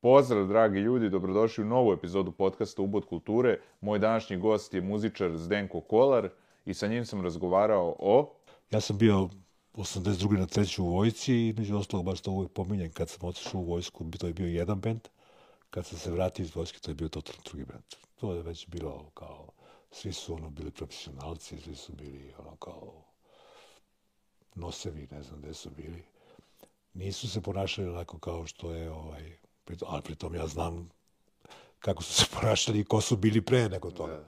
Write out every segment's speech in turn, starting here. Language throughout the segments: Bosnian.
Pozdrav, dragi ljudi, dobrodošli u novu epizodu podcasta Ubod kulture. Moj današnji gost je muzičar Zdenko Kolar i sa njim sam razgovarao o... Ja sam bio 82. na treću u vojci i među ostalog baš to uvijek pominjem kad sam otišao u vojsku, to je bio jedan bend. Kad sam se vratio iz vojske, to je bio totalno drugi bend. To je već bilo kao, svi su ono bili profesionalci, svi su bili ono kao nosevi, ne znam gde su bili. Nisu se ponašali onako kao što je ovaj, ali pritom ja znam kako su se ponašali i ko su bili pre nego toga.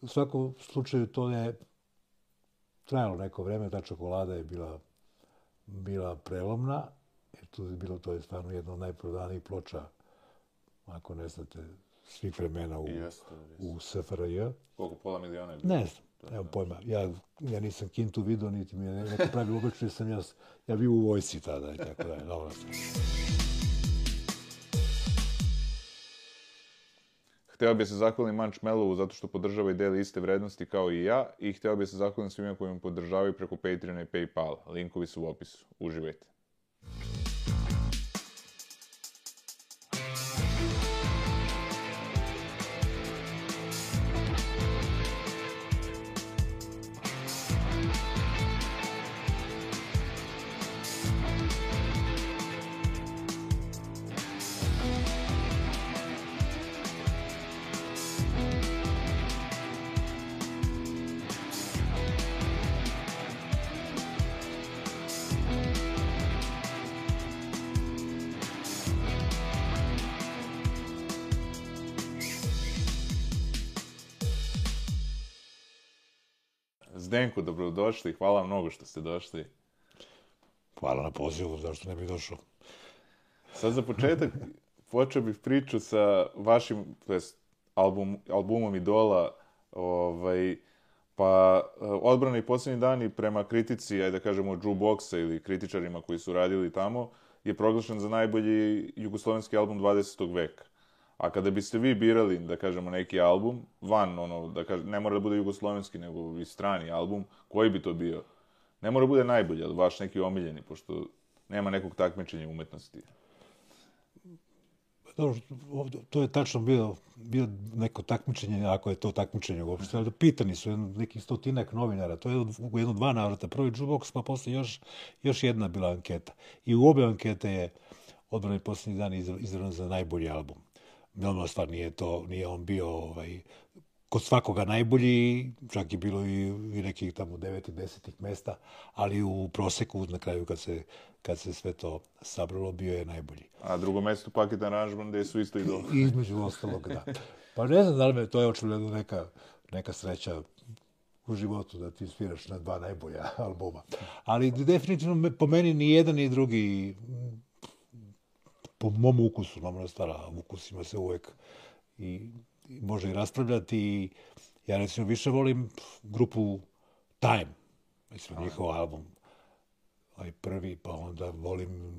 U svakom slučaju to je trajalo neko vreme, ta čokolada je bila, bila prelomna, jer tu je bilo, to je stvarno jedno od najprodanijih ploča, ako ne znate, svih vremena u, Jeste, jeste. u SFRJ. Koliko, pola miliona je bilo? Ne znam, evo pojma. Ja, ja nisam kintu vidio, niti mi je neko pravi obično, sam ja, ja bio u vojsi tada i tako da je. Dobro. Hteo bih se zahvalim Manč Melovu zato što podržava i deli iste vrednosti kao i ja i hteo bih se zahvalim svima koji me podržavaju preko Patreona i Paypala. Linkovi su u opisu. Uživajte. Dobrodošli. Hvala mnogo što ste došli. Hvala na pozivu, zašto ne bi došao. Sad za početak počeo bih priču sa vašim, to jest album, albumom Idola, ovaj, pa eh, odbrani posljednji dani prema kritici, ajde da kažemo Jukeboxa ili kritičarima koji su radili tamo, je proglašen za najbolji jugoslovenski album 20. veka. A kada biste vi birali, da kažemo, neki album, van, ono, da kažem, ne mora da bude jugoslovenski, nego i strani album, koji bi to bio? Ne mora da bude najbolji, ali vaš neki omiljeni, pošto nema nekog takmičenja umetnosti. Pa dobro, ovdje, to je tačno bio, bio neko takmičenje, ako je to takmičenje uopšte, ali pitani su jedno, nekih stotinak novinara, to je u jedno dva navrata. Prvi jukebox, pa posle još, još jedna bila anketa. I u obe ankete je odbrani posljednji dan izravno za najbolji album. Normalna stvar, nije to, nije on bio ovaj, kod svakoga najbolji, čak je bilo i, i nekih tamo devetih, desetih mesta, ali u proseku na kraju kad se, kad se sve to sabralo, bio je najbolji. A drugo mesto paket aranžman gde su isto. I između ostalog, da. Pa ne znam da li me, to je očigledno neka, neka sreća u životu da ti sviraš na dva najbolja albuma. Ali definitivno po meni ni jedan ni drugi po mom ukusu, normalna stvar, a ukusima se uvek i, i može i raspravljati. I ja recimo više volim grupu Time, mislim, njihov album. Ovaj prvi, pa onda volim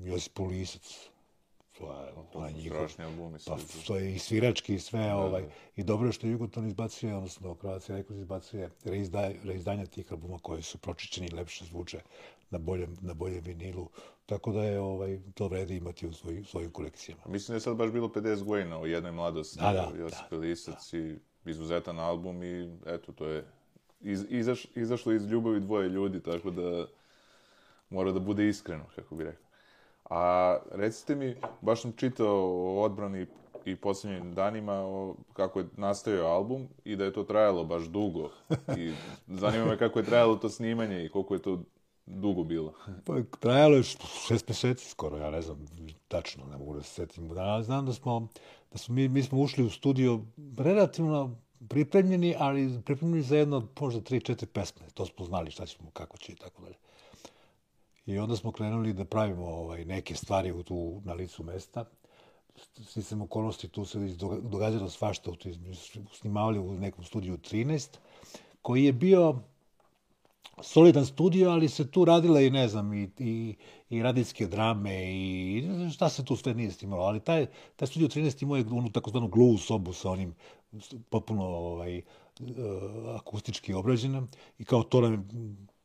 Josipu Lisac. To je, to je njihov. Albumi. Pa, to je i svirački i sve, ovaj, i dobro je što Jugoton izbacuje, odnosno Croatia Records izbacuje reizdaj, reizdanja tih albuma koji su pročišćeni i lepše zvuče na boljem, na boljem vinilu, tako da je ovaj, to vredi imati u svoj, svojim kolekcijama. Mislim da je sad baš bilo 50 godina u jednoj mladosti. Da, da, Josip da, Lisac i izuzetan album i eto, to je iz, izaš, izašlo iz ljubavi dvoje ljudi, tako da mora da bude iskreno, kako bi rekao. A recite mi, baš sam čitao o odbrani i posljednjim danima o, kako je nastajao album i da je to trajalo baš dugo. I zanima me kako je trajalo to snimanje i koliko je to dugo bilo. Pa trajalo je šest mjeseci skoro, ja ne znam tačno, ne mogu da se setim. Da, znam da smo, da smo mi, mi smo ušli u studio relativno pripremljeni, ali pripremljeni za jedno, možda tri, četiri pesme. To smo znali šta ćemo, kako će i tako dalje. I onda smo krenuli da pravimo ovaj, neke stvari u tu, na licu mesta. Sticam okolnosti, tu se događalo svašta, tu snimavali u nekom studiju 13, koji je bio solidan studio, ali se tu radila i, ne znam, i, i, i radijske drame i šta se tu sve nije snimalo. Ali taj, taj studio 13 imao je onu takozvanu glu sobu sa onim potpuno ovaj, eh, akustički obrađena i kao to nam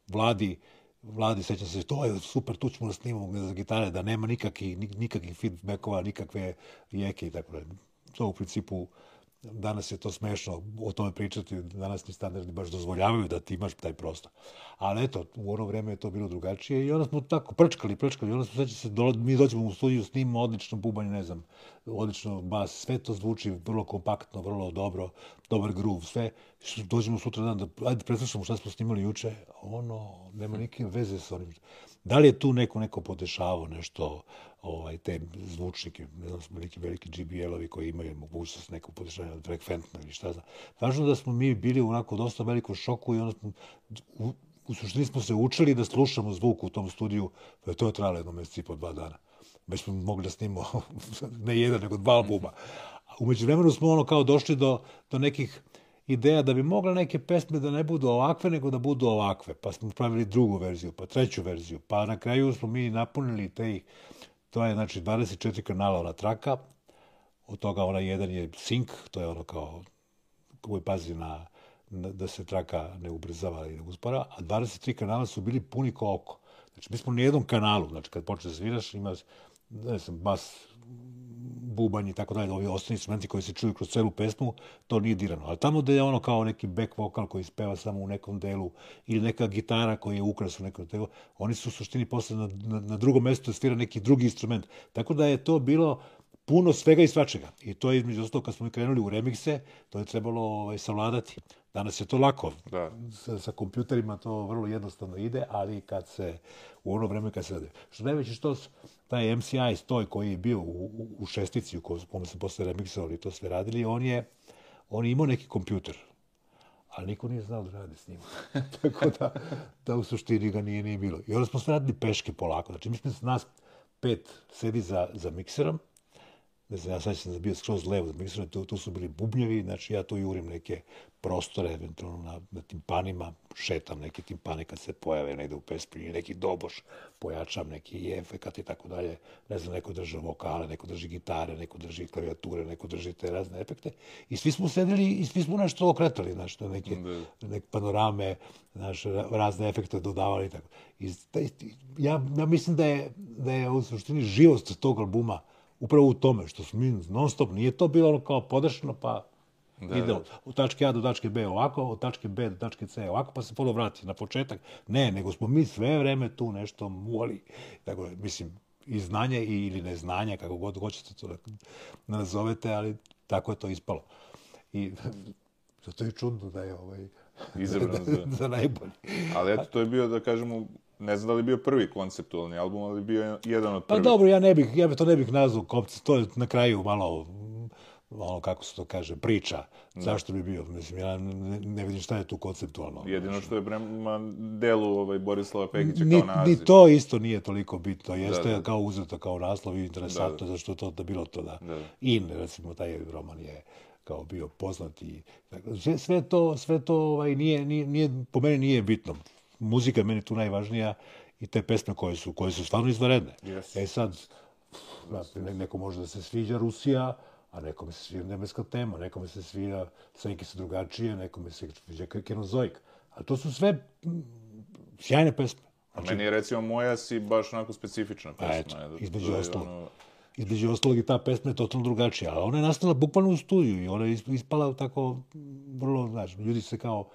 vladi Vladi, sećam se, to je super, tu ćemo da snimamo za gitare, da nema nikakvih, nikakvih feedbackova, nikakve rijeke i tako dalje. To u principu, danas je to smešno o tome pričati, danas ni standardi baš dozvoljavaju da ti imaš taj prostor. Ali eto, u ono vreme je to bilo drugačije i onda smo tako prčkali, prčkali, onda smo sveći se, mi dođemo u studiju, snimamo odlično bubanje, ne znam, odlično bas, sve to zvuči vrlo kompaktno, vrlo dobro, dobar groove, sve. Dođemo sutra dan da, ajde, preslušamo šta smo snimali juče, ono, nema nike veze sa onim. Da li je tu neko neko podešavao nešto, ovaj, te zvučnike, ne znam, smo neki veliki GBL-ovi koji imaju mogućnost nekog podešavanja od Drake Fentona ili šta znam. Važno da smo mi bili u onako dosta velikom šoku i onda smo, u, u suštini smo se učili da slušamo zvuk u tom studiju, pa to je trajalo jedno mjesec i po dva dana. Već smo mogli da snimamo ne jedan, nego dva albuma. Umeđu vremenu smo ono kao došli do, do nekih ideja da bi mogle neke pesme da ne budu ovakve, nego da budu ovakve. Pa smo pravili drugu verziju, pa treću verziju. Pa na kraju smo mi napunili te, to je znači 24 kanala ona traka, od toga ona jedan je sink, to je ono kao koji pazi na, na da se traka ne ubrzava i ne uspora, a 23 kanala su bili puni ko oko. Znači, mi smo na jednom kanalu, znači kad počne sviraš, ima, ne znam, bas, bubanj i tako dalje, ovi osnovni instrumenti koji se čuju kroz celu pesmu, to nije dirano. Ali tamo da je ono kao neki back vokal koji speva samo u nekom delu ili neka gitara koji je ukras u nekom delu, oni su u suštini posle na, na, na drugom mjestu svira neki drugi instrument. Tako da je to bilo puno svega i svačega. I to je između ostalo kad smo krenuli u remikse, to je trebalo ovaj, savladati. Danas je to lako. Da. Sa, sa kompjuterima to vrlo jednostavno ide, ali kad se u ono vreme kad se rade. Što najveće što taj MCI stoj koji je bio u, u, u šestici u kome se posle remiksovali i to sve radili, on je, on je imao neki kompjuter. Ali niko nije znao da radi s njim. Tako da, da u suštini ga nije nije bilo. I onda smo sve radili peške polako. Znači, mi smo nas pet sedi za, za mikserom, ne znam, ja sad sam bio skroz levo, mislim, tu, tu su bili bubnjevi, znači ja tu jurim neke prostore, eventualno na, na timpanima, šetam neke timpane kad se pojave negde u pesmi, neki doboš, pojačam neki efekat i tako dalje, ne znam, neko drži vokale, neko drži gitare, neko drži klavijature, neko drži te razne efekte. I svi smo sedeli i svi smo nešto okretali, znači, neke, neke panorame, znači, razne efekte dodavali i tako. I, ja, ja mislim da je, da je u suštini živost tog albuma, upravo u tome što smo mi non stop, nije to bilo ono kao podešeno, pa da, ide od, od tačke A do tačke B ovako, od tačke B do tačke C ovako, pa se podo vrati na početak. Ne, nego smo mi sve vreme tu nešto muli. Tako, mislim, i znanje i, ili neznanje, kako god hoćete to da nazovete, ali tako je to ispalo. I zato je čudno da je ovaj, Izabran za... za najbolji. Ali eto, to je bio, da kažemo, ne znam da li bio prvi konceptualni album, ali bio jedan od pa prvih. Pa dobro, ja ne bih, ja to ne bih nazvao koncept, to je na kraju malo ono kako se to kaže, priča. Da. Zašto bi bio? Mislim, ja ne, ne vidim šta je tu konceptualno. Jedino što je prema delu ovaj, Borislava Pekića ni, kao naziv. Ni to isto nije toliko bitno. Jeste da, da. kao uzeto kao naslov i interesantno, da, da. zašto to da bilo to da. da. In, recimo, taj roman je kao bio poznat i sve, sve to sve to ovaj nije, nije nije po meni nije bitno muzika je meni tu najvažnija i te pesme koje su, koje su stvarno izvaredne. Yes. E sad, neko može da se sviđa Rusija, a nekome se sviđa nebeska tema, nekome se sviđa Senke su drugačije, nekome se sviđa Kenozoik. A to su sve sjajne pesme. Znači, a meni je recimo moja si baš onako specifična pesma. A eto, između ostalog. Ono... Između ostalog i ta pesma je totalno drugačija. A ona je nastala bukvalno u studiju i ona je ispala tako vrlo, znaš, ljudi se kao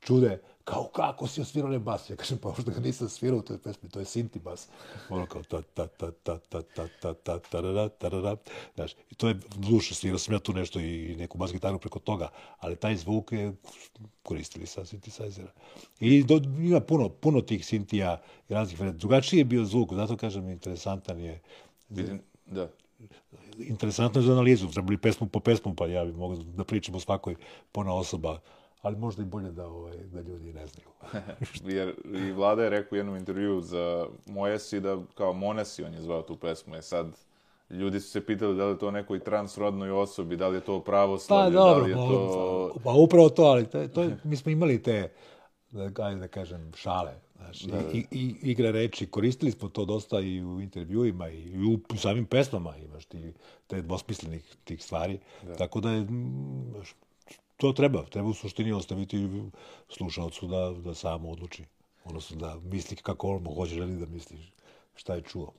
čude kao kako si osvirao ne bas? Ja kažem, pa možda ga nisam svirao u toj pesmi, to je sinti bas. Ono kao ta ta ta ta ta ta ta ta ta ta ta ta Znaš, i to je duša, svirao sam ja tu nešto i neku bas gitaru preko toga, ali taj zvuk je koristili sa synthesizera. I do, ima puno, puno tih sintija i raznih. Drugačiji je bio zvuk, zato kažem, interesantan je. Vidim, da. Interesantno je za analizu, trebali pesmu po pesmu, pa ja bih mogao da pričam o svakoj pona osoba ali možda i bolje da ovaj da ljudi ne znaju. Jer i Vlada je rekao u jednom intervju za Mojesi da kao Monesi on je zvao tu pesmu. Je sad ljudi su se pitali da li je to nekoj transrodnoj osobi, da li je to pravoslavlje, pa, dobro, da li je to... Pa, pa upravo to, ali to, to mi smo imali te, da, da kažem, šale. Znaš, da, i, i, igra reči, koristili smo to dosta i u intervjuima i u, u samim pesmama imaš ti te dvosmislenih tih stvari. Da. Tako da je, to treba, treba u suštini ostaviti slušalcu da, da samo odluči. odnosno da misli kako on hoće želi da misli šta je čuo.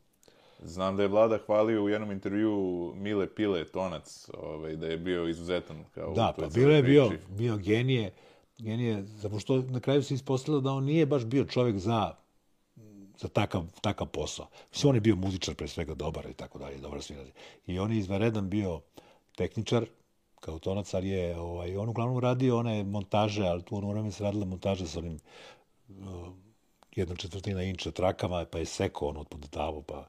Znam da je vlada hvalio u jednom intervju Mile Pile, tonac, ovaj, da je bio izuzetan. Kao Da, pa bilo je bio, bio genije, genije, zato što na kraju se ispostavilo da on nije baš bio čovjek za za takav, takav posao. Mislim, on je bio muzičar, pre svega, dobar i tako dalje, dobar svirač. I on je izvanredan bio tehničar, kao tonac, ali je, ovaj, on uglavnom radio one montaže, ali tu ono, ono vreme se radila montaže sa onim uh, jedna četvrtina inča trakama, pa je seko on odpodetavo, pa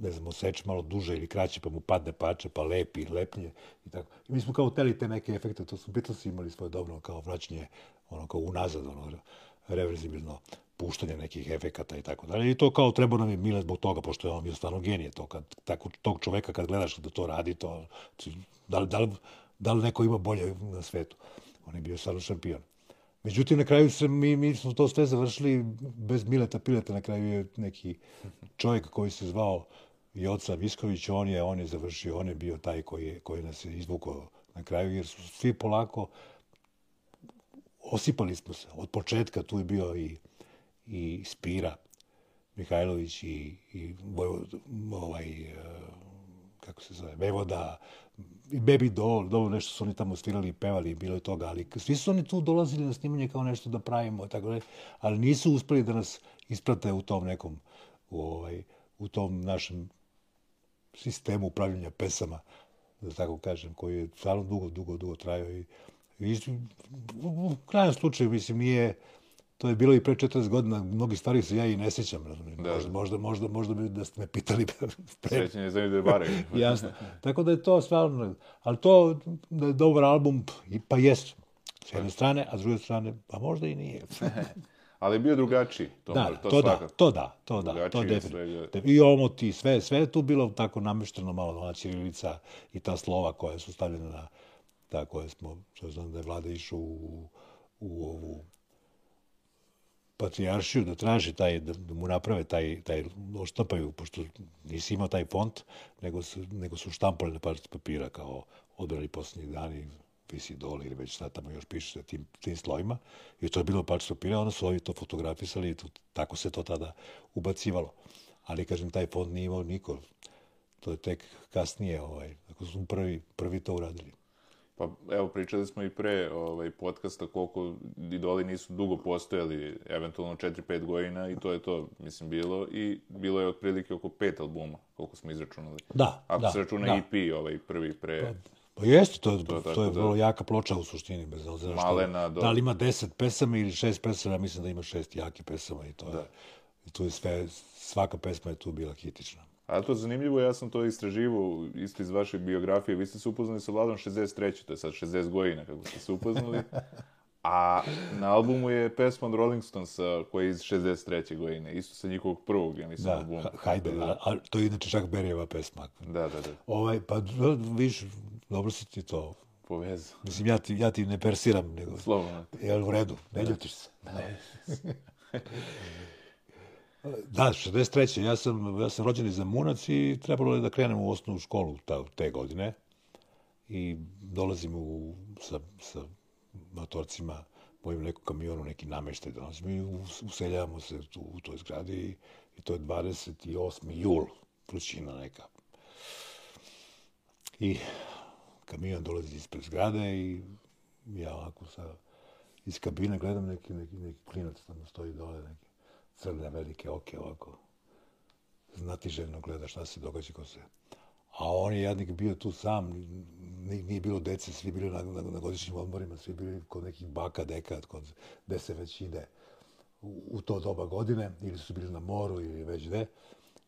ne znam, oseče malo duže ili kraće, pa mu padne pače, pa lepi, lepnje i tako. I mi smo kao teli te neke efekte, to su Beatlesi imali svoje dobro kao vraćanje, ono kao unazad, ono, reverzibilno puštanje nekih efekata i tako dalje. I to kao treba nam je Mile zbog toga, pošto je on bio stvarno genije. To kad, tako, tog čoveka kad gledaš da to radi, to, da, li- da, li, da li neko ima bolje na svetu? On je bio stvarno šampion. Međutim, na kraju se, mi, mi smo to sve završili bez Mileta Pileta. Na kraju je neki čovjek koji se zvao Joca Visković, on je, on je završio, on je bio taj koji, je, koji nas je izvukao na kraju, jer su svi polako osipali smo se. Od početka tu je bio i, i Spira Mihajlović i, i Vojvod, ovaj, e, kako se zove, Vevoda, i Baby Doll, dobro nešto su oni tamo svirali i pevali i bilo je toga, ali svi su oni tu dolazili na snimanje kao nešto da pravimo, tako da, ali nisu uspeli da nas isprate u tom nekom, u, ovaj, u tom našem sistemu upravljanja pesama, da tako kažem, koji je stvarno dugo, dugo, dugo trajao i, i u, u krajnjem slučaju, mislim, nije, to je bilo i pre 40 godina, mnogi stvari se ja i ne sjećam, razumijem. Da. Možda, možda, možda, možda bi da ste me pitali pre, Srećenje za da je bare. Jasno. Tako da je to stvarno, ali to da je dobar album, i- pa jest. S jedne strane, a s druge strane, pa možda i nije. Ali je bio drugačiji. To, da, može, to, to, da, svakako. to da, to da, to Drugačije je definitivno. I omoti, sve, sve je tu bilo tako namešteno malo, ona ćirilica i ta slova koja su stavljena na, ta koje smo, što znam da je vlada išao u, u ovu patrijaršiju da traži taj, da, mu naprave taj, taj, oštampaju, pošto nisi imao taj font, nego su, nego su štampali na parci papira kao odbrali posljednjih dani, visi dole ili već šta tamo još piše sa tim, tim slojima. I to je bilo parci papira, onda su ovi to fotografisali i to, tako se to tada ubacivalo. Ali, kažem, taj font nije imao niko. To je tek kasnije, ovaj, ako su prvi, prvi to uradili. Pa evo, pričali smo i pre ovaj, podcasta koliko idoli nisu dugo postojali, eventualno 4-5 godina i to je to, mislim, bilo. I bilo je otprilike oko pet albuma, koliko smo izračunali. Da, Ako da, se računa da. EP, ovaj prvi pre... Pa jeste, to, to, To je to, je da- vrlo jaka ploča u suštini, bez obzira što... Malena do- Da li ima deset pesama ili šest pesama, ja mislim da ima šest jaki pesama i to je... I tu je sve, svaka pesma je tu bila hitična. A to je zanimljivo, ja sam to istraživao isto iz vaše biografije. Vi ste se upoznali sa Vladom 63. To je sad 60 godina kako ste se upoznali. A na albumu je pesma od Rolling Stonesa koja je iz 63. godine. Isto sa njihovog prvog, ja mislim, Da, albuma. ha- hajde, a, a to je inače čak Berijeva pesma. Da, da, da. Ovaj, pa viš, dobro si ti to... Povezao. Mislim, ja ti, ja ti ne persiram, nego... Slobodno. Jel u redu? Ne ljutiš se? Da, 63. Ja sam, ja sam rođen iz Zamunac i trebalo je da krenem u osnovnu školu ta, te godine. I dolazim u, sa, sa motorcima, mojim neku kamionu, neki nameštaj donosim i useljavamo se tu, u toj zgradi i, i to je 28. jul, vrućina neka. I kamion dolazi ispred zgrade i ja ovako sa, iz kabine gledam neki, neki, neki klinac tamo stoji dole, neki crne velike oke ovako. Znatiželjno gleda šta se događa ko se. A on je jadnik bio tu sam, nije, nije bilo dece, svi bili na, na, na godišnjim odmorima, svi bili kod nekih baka, deka, kod, gde se već ide u, u to doba godine, ili su bili na moru, ili već gde.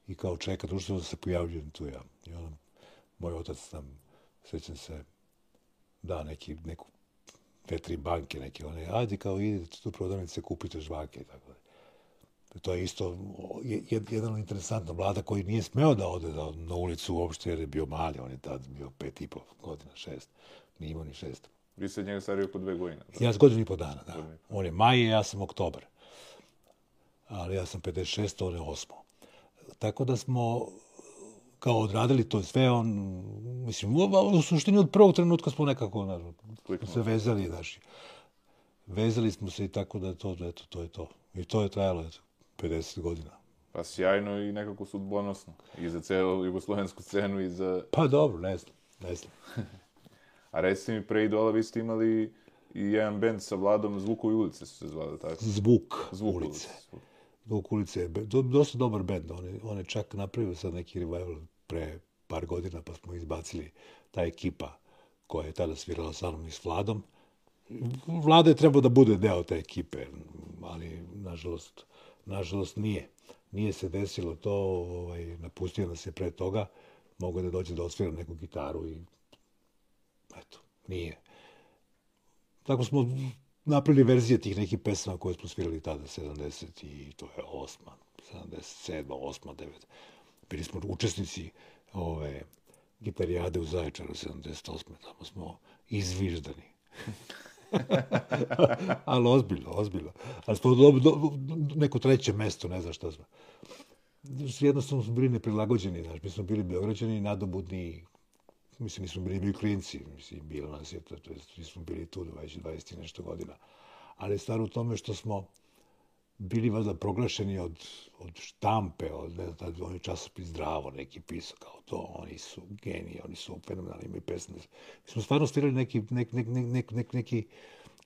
I kao čeka, društvo da se pojavljujem tu ja. I onda, moj otac nam, sećam se, da neki, neku te tri banke neke, one, ajde kao idete tu prodavnice, kupite žvake i tako da. To je isto jed- jedan interesantna vlada koji nije smeo da ode da, na ulicu uopšte jer je bio mali, on je tad bio pet i pol godina, šest, nije imao ni šest. Vi ste njega stari oko dve godine. da? Ja s godinu i po dana, da. On je maj, ja sam oktobar. Ali ja sam 56, on je osmo. Tako da smo kao odradili to sve, on, mislim, u, u suštini od prvog trenutka smo nekako znaš, Kliknuli. se vezali, znaš. Vezali smo se i tako da to, eto, to je to. I to je trajalo eto, 50 godina. Pa sjajno i nekako sudbonosno. I za celu jugoslovensku scenu i za... Pa dobro, ne znam, ne znam. A recite mi, pre Idola vi ste imali i jedan band sa Vladom, Zvukovi ulice su se zvali, tako? Zvuk, Zvuk ulice. Zvuk ulice je do, dosta dobar band. On je, on je čak napravio sad neki revival pre par godina, pa smo izbacili ta ekipa koja je tada svirala sa mnom i s Vladom. Vlada je trebao da bude deo te ekipe, ali nažalost, nažalost nije. Nije se desilo to, ovaj, napustio nas je pre toga, mogo da dođe da osvira neku gitaru i eto, nije. Tako smo napravili verzije tih nekih pesama koje smo svirali tada, 70 i to je osma, 77, 8, 9. Bili smo učesnici ove gitarijade u Zaječaru 78. Tamo smo izviždani. Ali ozbiljno, ozbiljno. Ali smo do, do, neko treće mesto, ne znam šta smo. Jednostavno smo bili neprilagođeni, znaš, mi smo bili beograđani, nadobudni, mislim, nismo bili bili klinci, mislim, bilo nas je, to, to jest, mi smo bili tu 20, 20 nešto godina. Ali stvar u tome što smo bili valjda proglašeni od, od štampe, od, ne znam, tad oni časopis Zdravo neki pisao kao to, oni su geniji, oni su fenomenalni, imaju pesme. Mi smo stvarno svirali neki, nek, nek, nek, nek, nek, neki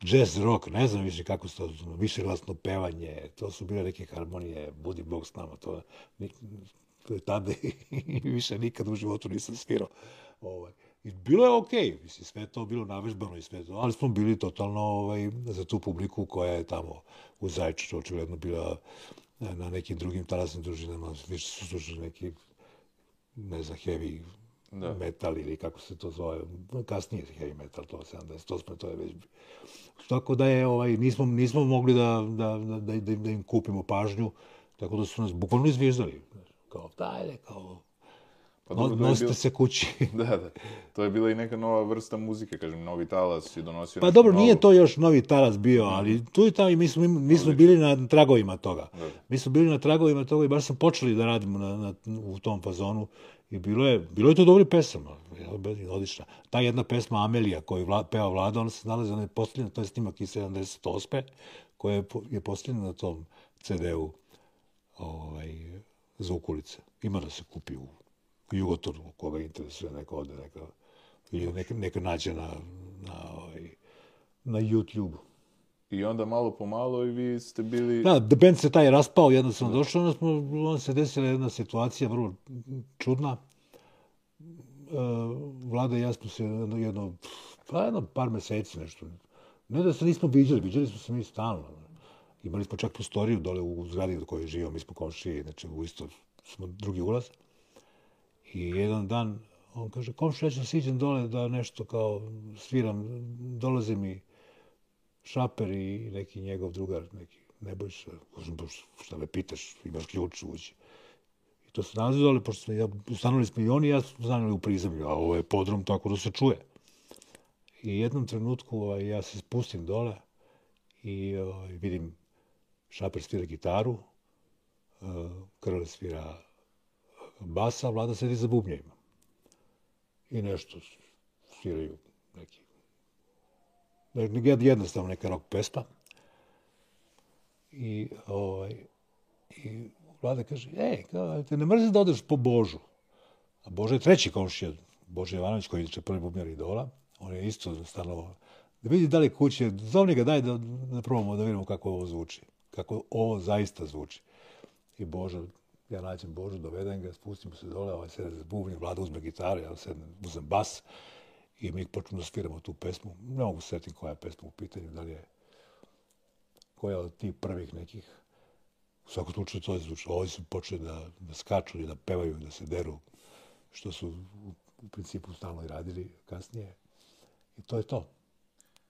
jazz rock, ne znam više kako se to, ono, više glasno pevanje, to su bile neke harmonije, budi Bog s nama, to, to je tada i više nikad u životu nisam svirao. Ovaj. I bilo je okej, okay. mislim, sve to bilo navežbano i sve to, ali smo bili totalno ovaj, za tu publiku koja je tamo u Zajčaru, očigledno bila na nekim drugim talasnim družinama, više su slušali neki, ne znam, heavy da. metal ili kako se to zove, kasnije heavy metal, to 78. to je već... Tako da je, ovaj, nismo, nismo mogli da, da, da, da, da im kupimo pažnju, tako da su nas bukvalno izvježdali. Kao, dajde, kao, Pa dobro, no, nosite bil... se kući. da, da. To je bila i neka nova vrsta muzike, kažem, novi talas je donosio... Pa dobro, novo. nije to još novi talas bio, ali tu i tamo mi smo, mi smo bili na tragovima toga. Da. Mi smo bili na tragovima toga i baš smo počeli da radimo na, na, u tom fazonu. I bilo je, bilo je to dobri pesama, odlična. Ta jedna pesma Amelija koju vla, peva Vlada, ona se nalazi, ona je posljedna, to je snimak iz 78. koja je, je posljedna na tom CD-u ovaj, Zvuk ulice. Ima da se kupi u Jugotor, koga interesuje, neka ode, neka, ili neka, neka nađe na, na, ovaj, na YouTube. I onda malo po malo i vi ste bili... Da, The Band se taj raspao, jednostavno došao, onda, smo, onda se desila jedna situacija vrlo čudna. Uh, Vlada i ja smo se jedno, jedno, pa jedno par meseci nešto. Ne da se nismo viđali, viđali smo se mi stalno. Imali smo čak prostoriju dole u zgradi u kojoj živimo, mi smo komšije, znači u isto smo drugi ulaz. I jedan dan, on kaže, komšu, ja ću siđem dole da nešto kao sviram, dolaze mi šaper i neki njegov drugar, neki nebojša. Kažem, šta me pitaš, imaš ključ uđi. I to se nalazi dole, pošto smo, ja, ustanuli smo i oni, ja smo ustanuli u prizemlju, a ovo je podrom tako da se čuje. I jednom trenutku ovaj, ja se spustim dole i ovaj, vidim šaper svira gitaru, uh, Krle svira basa, vlada sedi za bubnjevima. I nešto sviraju neki. Jednostavno neka rock pesma. I, ovaj, i vlada kaže, ej, te ne mrzim da odeš po Božu. A Bože je treći komšija, Božo Jovanović, koji je prvi bubnjar idola. On je isto stanovao. Da vidi da li kuće, zovni ga, daj da, da probamo da vidimo kako ovo zvuči. Kako ovo zaista zvuči. I Bože, ja nađem Božu, dovedem ga, spustimo se dole, ovaj sede za bubnje, vlada uzme gitaru, ja sedem, uzem bas i mi počnemo da sviramo tu pesmu. Ne mogu setim koja je pesma u pitanju, da li je koja od tih prvih nekih. U svakom slučaju to je zvučno. Ovi su počeli da, da skaču i da pevaju, da se deru, što su u, u principu stalno i radili kasnije. I to je to.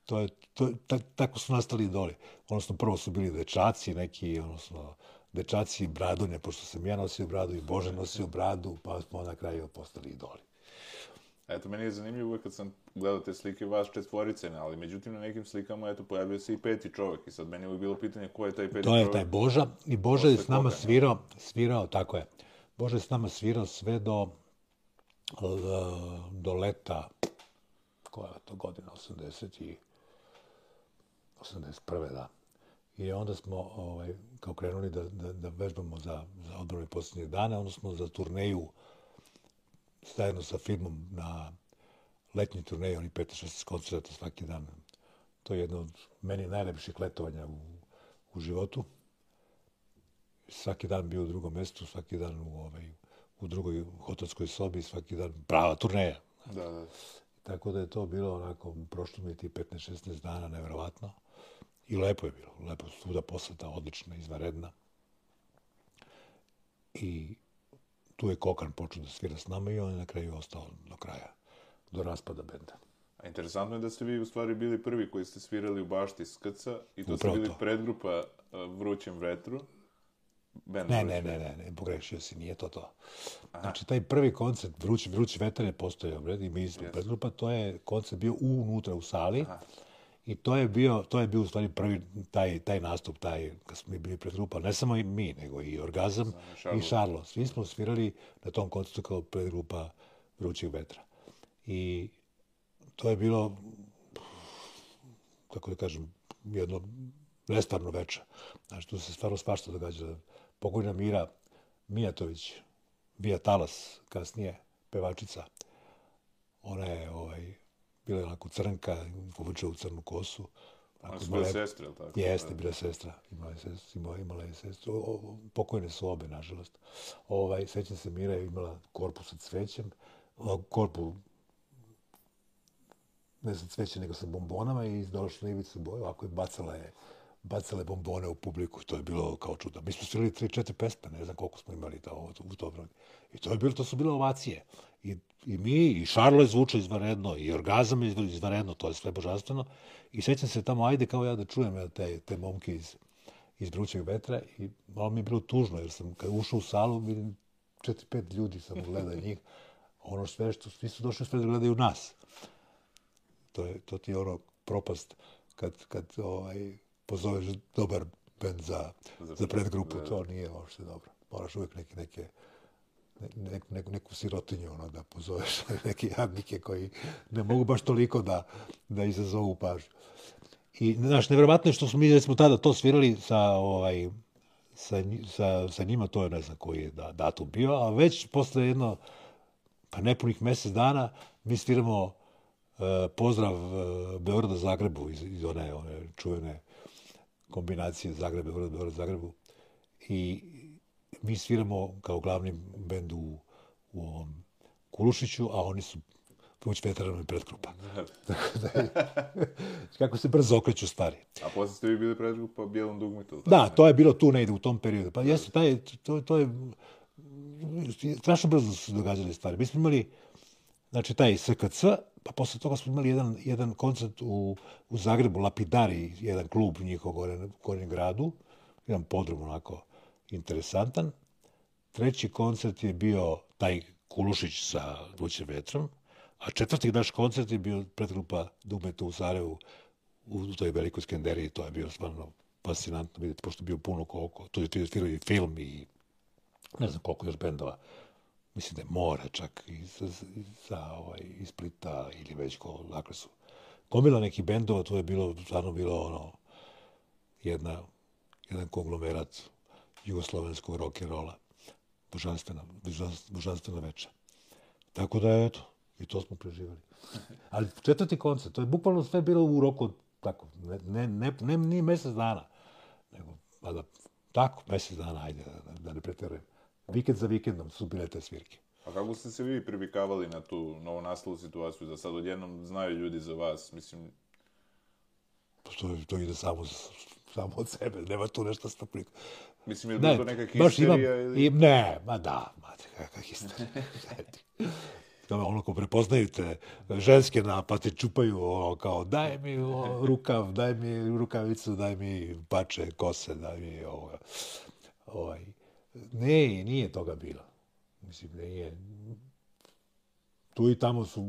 To je, to, ta, tako su nastali idoli. Odnosno, prvo su bili dečaci neki, odnosno, dečaci bradonje, pošto sam ja nosio bradu i Bože nosio bradu, pa smo na kraju postali idoli. Eto, meni je zanimljivo uvek kad sam gledao te slike vas četvorice, ali međutim na nekim slikama eto, pojavio se i peti čovjek i sad meni je bilo pitanje ko je taj peti čovjek. To je taj Boža i Boža je s nama koga, svirao, svirao, tako je, Boža je s nama svirao sve do, do leta, koja je to godina, 80 i 81. da I onda smo ovaj, kao krenuli da, da, da vežbamo za, za odbrane posljednje dane, onda smo za turneju zajedno sa filmom na letnji turnej, oni 5-6 koncerta svaki dan. To je jedno od meni najlepših letovanja u, u životu. Svaki dan bio u drugom mjestu, svaki dan u, ovaj, u drugoj hotelskoj sobi, svaki dan prava turneja. Da, da. Tako da je to bilo onako, prošlo mi ti 15-16 dana, nevjerovatno. I lepo je bilo, lepo svuda poseta, odlična, izvaredna. I tu je Kokan počeo da svira s nama i on je na kraju ostao do kraja, do raspada benda. A interesantno je da ste vi u stvari bili prvi koji ste svirali u bašti Skrca i to Upravo ste bili to. predgrupa Vrućem vetru. Band Ne, Vruć ne, ne, ne, ne, pogrešio si, nije to to. Znači, taj prvi koncert, Vrući, Vrući vetar je postojao, bre, i mi smo Jeste. predgrupa, to je koncert bio unutra u sali. I to je bio, to je bio u stvari prvi taj, taj nastup, taj, kad smo mi bili predgrupa, ne samo i mi, nego i Orgazam i Šarlo. i Šarlo. Svi smo svirali na tom koncertu kao predgrupa Vrućeg vetra. I to je bilo, kako da kažem, jedno nestvarno veče. Znači, tu se stvarno svašta događa. Pokojna Mira Mijatović, Vija Talas, kasnije pevačica, ona je ovaj, bila je onako crnka, povuče u crnu kosu. Ona Onako su bile sestre, ili tako? Jeste, bila je sestra. Imala je sestru, imala, imala je sestru. O, o, pokojne su obe, nažalost. Ovaj, sećam se, Mira je imala korpu sa cvećem. O, korpu ne sa cvećem, nego sa bombonama i došla na ivicu boje, ovako je bacala je bacale bombone u publiku, to je bilo kao čudo. Mi smo svirali 3-4 pesme, ne znam koliko smo imali to, u to vreme. I to je bilo, to su bile ovacije. I, i mi, i Šarlo je zvučao izvanredno, i Orgazam je izvanredno, to je sve božanstveno. I sećam se tamo, ajde kao ja da čujem ja, te, te momke iz, iz Vrućeg vetra i malo mi je bilo tužno, jer sam kad ušao u salu, vidim 4-5 ljudi samo gleda njih. Ono sve što, svi su došli sve da gledaju nas. To, je, to ti je ono propast kad, kad ovaj, pozoveš dobar bend za, Za predgrupu, to nije uopšte dobro. Moraš uvijek neke, neke, ne, neku, neku, neku sirotinju ono, da pozoveš, neke jadnike koji ne mogu baš toliko da, da izazovu pažnju. I, znaš, nevjerovatno je što smo mi, recimo, tada to svirali sa, ovaj, sa, sa, sa njima, to je ne znam koji je da, datum bio, a već posle jedno, pa nepunih mjesec dana, mi sviramo uh, pozdrav uh, Beograda Zagrebu iz, iz one, one čuvene kombinacije Zagreb, Beograd, Beograd, Zagrebu. I mi sviramo kao glavni bend u, u ovom Kulušiću, a oni su Puć veterano i predgrupa. Tako da je- kako se brzo okreću stvari. A posle ste vi bili predgrupa Bijelom dugmitu, ili Da, tako? to je bilo tu negde u tom periodu. Pa jeste, taj, to, to je, strašno brzo su se događale stvari. Mi smo imali, znači, taj SKC, pa posle toga smo imali jedan, jedan koncert u, u Zagrebu, Lapidari, jedan klub njihov gore Gornjem gradu, jedan podrum onako interesantan. Treći koncert je bio taj Kulušić sa Vrućim vetrom, a četvrti naš koncert je bio predgrupa Dugmeta u Sarajevu u toj velikoj skenderiji, to je bio stvarno fascinantno vidjeti, pošto je bio puno koliko, tu je tu svirao i film i ne znam koliko još bendova, mislim da je more čak i sa, i sa ovaj, iz Splita ili već ko, dakle su gomila nekih bendova, to je bilo, stvarno bilo ono, jedna, jedan konglomerat jugoslovenskog rock and rolla, božanstvena, božans- božanstvena veča. Tako da, eto, i to smo preživali. Ali četvrti koncert, to je bukvalno sve bilo u roku od, tako, ne, ne, ne, ne, nije mjesec dana, nego, da, tako, mjesec dana, ajde, da, da ne pretjerujem. Vikend za vikendom su bile te svirke. A kako ste se vi privikavali na tu novonastalu situaciju, da sad odjednom znaju ljudi za vas? Mislim, Pa To, to ide samo, samo od sebe, nema tu nešto sta priko. Mislim je li to neka baš imam, histerija ili... i, ne, ma da, ma kakva histerija. Daj ti. to je ono ko prepoznaju te ženske čupaju ono kao daj mi o, rukav, daj mi rukavicu, daj mi pače, kose, daj mi ovoga. Ovaj. Ne, nije toga bilo. Mislim, nije. Tu i tamo su,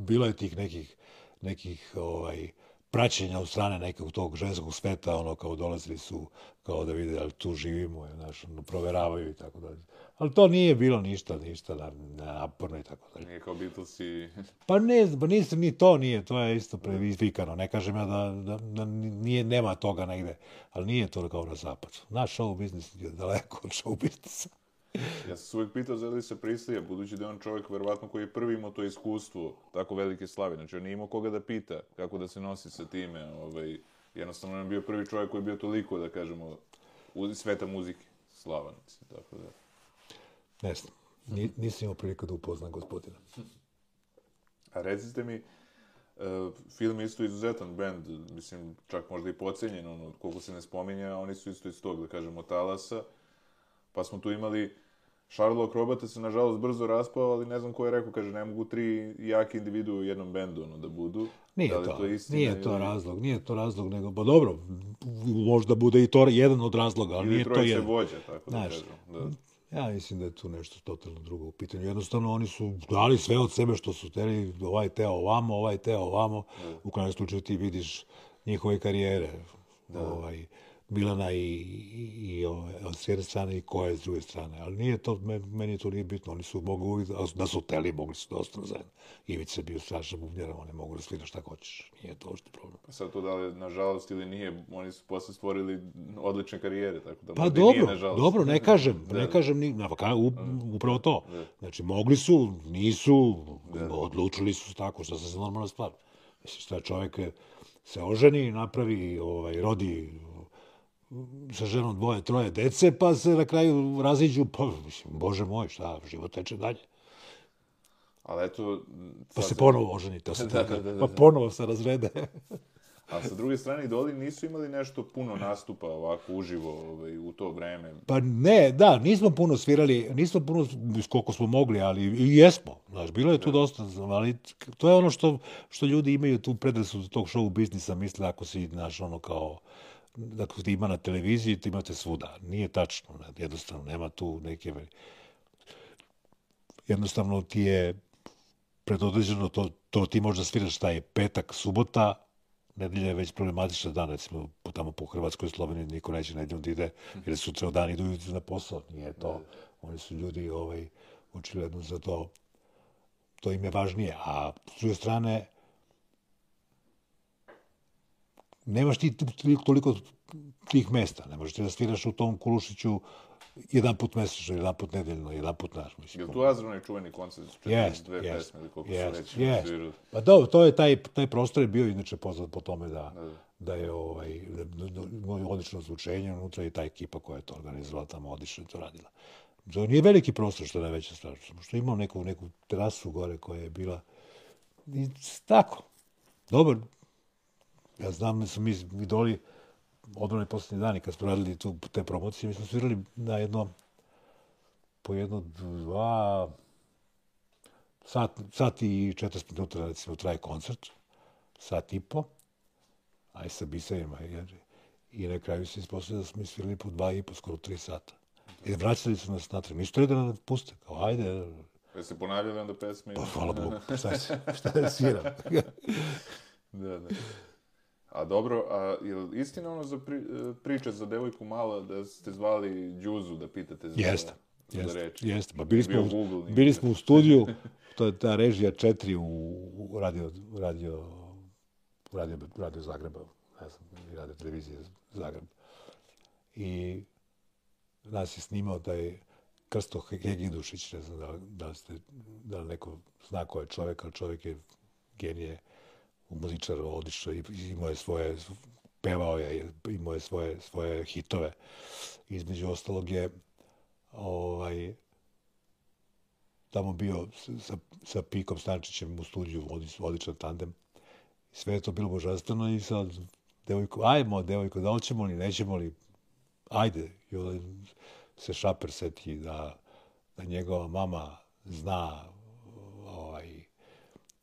bilo je tih nekih, nekih ovaj, praćenja od strane nekog tog ženskog sveta, ono, kao dolazili su, kao da vide, ali tu živimo, znaš, ono, proveravaju i tako dalje. Ali to nije bilo ništa, ništa na, na naporno i tako dalje. Nije kao Beatles i... Pa ne, pa nisam, ni to nije, to je isto preizvikano. Ne kažem ja da, da, da nije, nema toga negde, ali nije to kao na zapadu. Naš show biznis je daleko od show biznisa. Ja sam se uvijek pitao za se prislija, budući da je on čovjek, verovatno, koji je prvi imao to iskustvo, tako velike slave. Znači, on nije imao koga da pita kako da se nosi sa time. Ovaj, jednostavno, on je bio prvi čovjek koji je bio toliko, da kažemo, u sveta muzike. Slava, mislim, tako da. Ne znam, Ni, nisam imao priliku da upoznam gospodina. A recite mi, uh, film je isto izuzetan band, mislim, čak možda i pocenjen, ono, koliko se ne spominja, oni su isto iz tog, da kažemo, talasa. Pa smo tu imali Sherlock Robota se nažalost brzo raspao, ali ne znam ko je rekao, kaže ne mogu tri jake individue u jednom bendu ono, da budu. Nije da to, to istina, nije to ili... razlog, nije to razlog, nego, pa dobro, možda bude i to jedan od razloga, ali nije to jedan. vođa, tako Znaš, da kažem. Da. Ja mislim da je tu nešto totalno drugo u pitanju. Jednostavno, oni su dali sve od sebe što su teli, ovaj teo ovamo, ovaj teo ovamo. Da. U krajnjem slučaju ti vidiš njihove karijere. Da. Ovaj, Milana i, i, i ove, s jedne strane i koje s druge strane. Ali nije to, meni to nije bitno. Oni su mogli, da su teli, mogli su da ostanu zajedno. Ivica je bio strašan bubnjar, oni mogu da svira šta hoćeš. Nije to što problem. Pa sad to da li, nažalost, ili nije, oni su posle stvorili odlične karijere, tako da pa dobro, nije, dobro, ne kažem, ne kažem, ni, na, upravo to. Znači, mogli su, nisu, odlučili su tako, što se za normalna stvar. Mislim, šta čovjek se oženi, napravi, ovaj, rodi sa ženom dvoje, troje dece, pa se na kraju raziđu, pa, mislim, bože moj, šta, život teče dalje. Ali eto... Pa se ponovo oženi, to se da, tako, da, da, pa ponovo se razrede. A sa druge strane, idoli nisu imali nešto puno nastupa ovako uživo ovaj, u to vreme. Pa ne, da, nismo puno svirali, nismo puno, koliko smo mogli, ali i jesmo. Znaš, bilo je tu da. dosta, ali to je ono što, što ljudi imaju tu predrasu tog show biznisa, misle ako si, znaš, ono kao, dakle, ti ima na televiziji, ti imate svuda. Nije tačno, jednostavno, nema tu neke... Jednostavno ti je predodređeno, to, to ti možda sviraš je petak, subota, nedelja je već problematična dan, recimo tamo po Hrvatskoj Sloveniji niko neće nedeljom da ide, jer su ceo dan idu na posao, nije to. Oni su ljudi ovaj, očigledno za to, to im je važnije. A s druge strane, nemaš ti toliko tih mesta. Ne možeš ti da sviraš u tom Kulušiću jedan put mesečno, jedan put nedeljno, jedan put naš. Mislim. Je tu Azron je čuveni koncert? Yes, dve yes, pesme, ili koliko yes, su reći? Yes. Pa dobro, to je taj, taj prostor je bio inače poznat po tome da, da, da je ovaj, da, da, da, odlično zvučenje unutra i ta ekipa koja je to organizovala tamo odlično to radila. To nije veliki prostor što je najveća stvar, što imao neku, neku terasu gore koja je bila i tako. Dobro, Ja znam da smo mi idoli odbrane posljednji dani kad smo radili tu, te promocije, mi smo svirali na jedno, po jedno, dva, sat, sat i 40 minuta, recimo, traje koncert, sat i po, aj sa bisajima, jer, i na kraju se ispostavili da smo mi svirali po dva i po, skoro tri sata. I vraćali su nas natrag. Nisu da nas puste, kao, ajde. Ja se ponavljali onda pesme? Pa, hvala Bogu, šta šta je sviram? da, da. A dobro, a je li istina ono za pri, e, priča za devojku mala da ste zvali Đuzu da pitate za, jeste, za jeste, reč? Jeste, pa bili smo, Google, bili smo u studiju, to je ta režija četiri u, u radio, radio, radio, radio Zagreba, ne znam, radio televizije Zagreb. I nas je snimao taj Krsto Hegindušić, ne znam da, da, ste, da neko zna ko je čovjek, ali čovjek je genije muzičar odlično i imao je svoje pevao je imao je svoje svoje hitove. Između ostalog je ovaj tamo bio sa, sa Pikom Stančićem u studiju odličan tandem. Sve je to bilo božanstveno i sad devojko ajmo devojko da hoćemo li nećemo li ajde. I onda se šaper seti da da njegova mama zna ovaj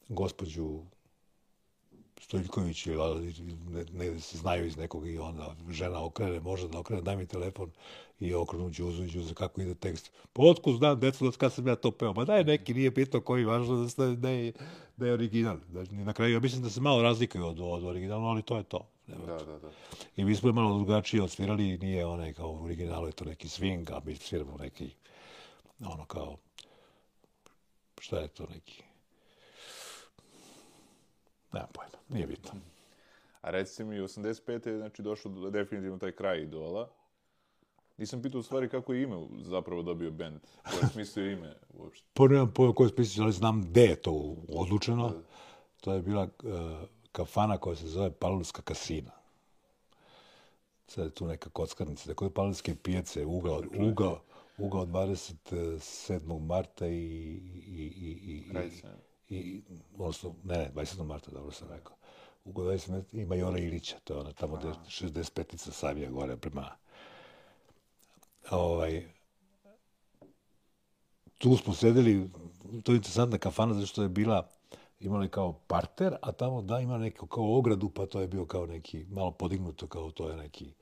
gospođu Stojiljković ili ne, ne se znaju iz nekog i onda žena okrene, može da okrene, daj mi telefon i okrenu Đuzu i Đuzu kako ide tekst. Pa otkud znam, decu, kad sam ja to peo? Ma daj neki, nije pitao koji, važno da, ste, da, je, da je original. Znači, na kraju, ja mislim da se malo razlikuju od, od originalno, ali to je to. Da, da, da. I mi smo malo drugačije odsvirali, nije onaj kao u originalu, je to neki swing, a mi sviramo neki, ono kao, šta je to neki, nemam pojma, nije bitno. A recite mi, 85. je znači, došlo do definitivno taj kraj idola. Nisam pitao u stvari kako je ime zapravo dobio band. Ko je smislio ime uopšte? Pa nemam pojma ko je smislio, ali znam gde je to odlučeno. To je bila uh, kafana koja se zove Palulska kasina. Sad je tu neka kockarnica. Dakle, Palulske pijace, ugao, ugao, ugao 27. marta i... i, i, i, i, i odnosno, ne, ne, 27. marta, dobro sam rekao. Ugao 27. marta i Majora Ilića, to je ona tamo 65-ica Savija gore prema... Ovaj, tu smo sedeli, to je interesantna kafana, zato što je bila imali kao parter, a tamo da ima neko kao ogradu, pa to je bio kao neki, malo podignuto, kao to je neki